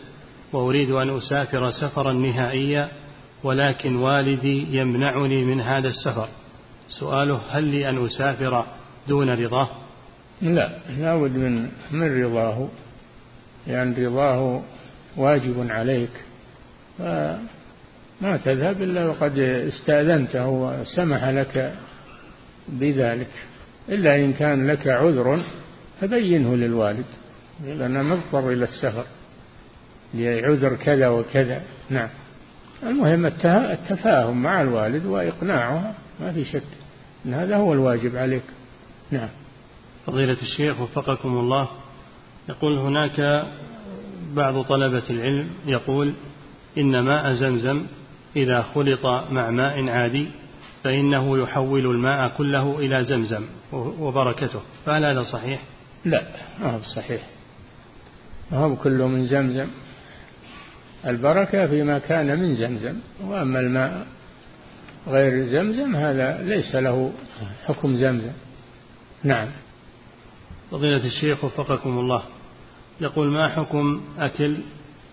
وأريد أن أسافر سفرا نهائيا ولكن والدي يمنعني من هذا السفر. سؤاله هل لي أن أسافر دون رضاه؟ لا. لا بد من من رضاه. لأن يعني رضاه واجب عليك. فما تذهب إلا وقد استأذنته وسمح لك بذلك. إلا إن كان لك عذر فبينه للوالد لأنه مضطر إلى السفر لعذر كذا وكذا. نعم. المهم التفاهم مع الوالد وإقناعه ما في شك أن هذا هو الواجب عليك. نعم. فضيلة الشيخ وفقكم الله يقول هناك بعض طلبة العلم يقول إن ماء زمزم إذا خلط مع ماء عادي فإنه يحول الماء كله إلى زمزم وبركته. فهل هذا صحيح؟ لا ما هو صحيح. ما هو كله من زمزم. البركة فيما كان من زمزم. وأما الماء غير زمزم هذا ليس له حكم زمزم. نعم. فضيلة الشيخ وفقكم الله. يقول ما حكم أكل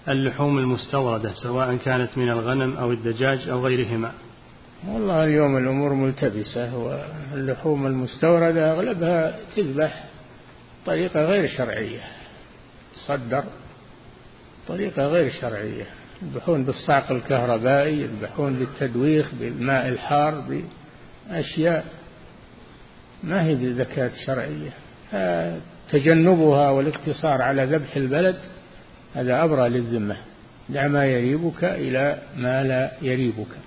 اللحوم المستوردة سواء كانت من الغنم أو الدجاج أو غيرهما. والله اليوم الأمور ملتبسة واللحوم المستوردة أغلبها تذبح طريقة غير شرعية. تصدر طريقة غير شرعية. يذبحون بالصعق الكهربائي يذبحون بالتدويخ بالماء الحار بأشياء ما هي بذكاة شرعية. تجنبها والاقتصار على ذبح البلد هذا أبرى للذمة دع ما يريبك إلى ما لا يريبك.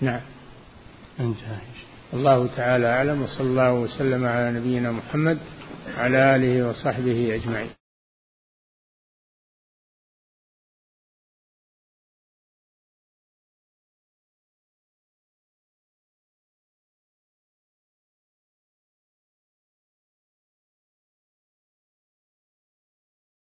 نعم. انتهى. الله تعالى أعلم وصلى الله وسلم على نبينا محمد على آله وصحبه أجمعين.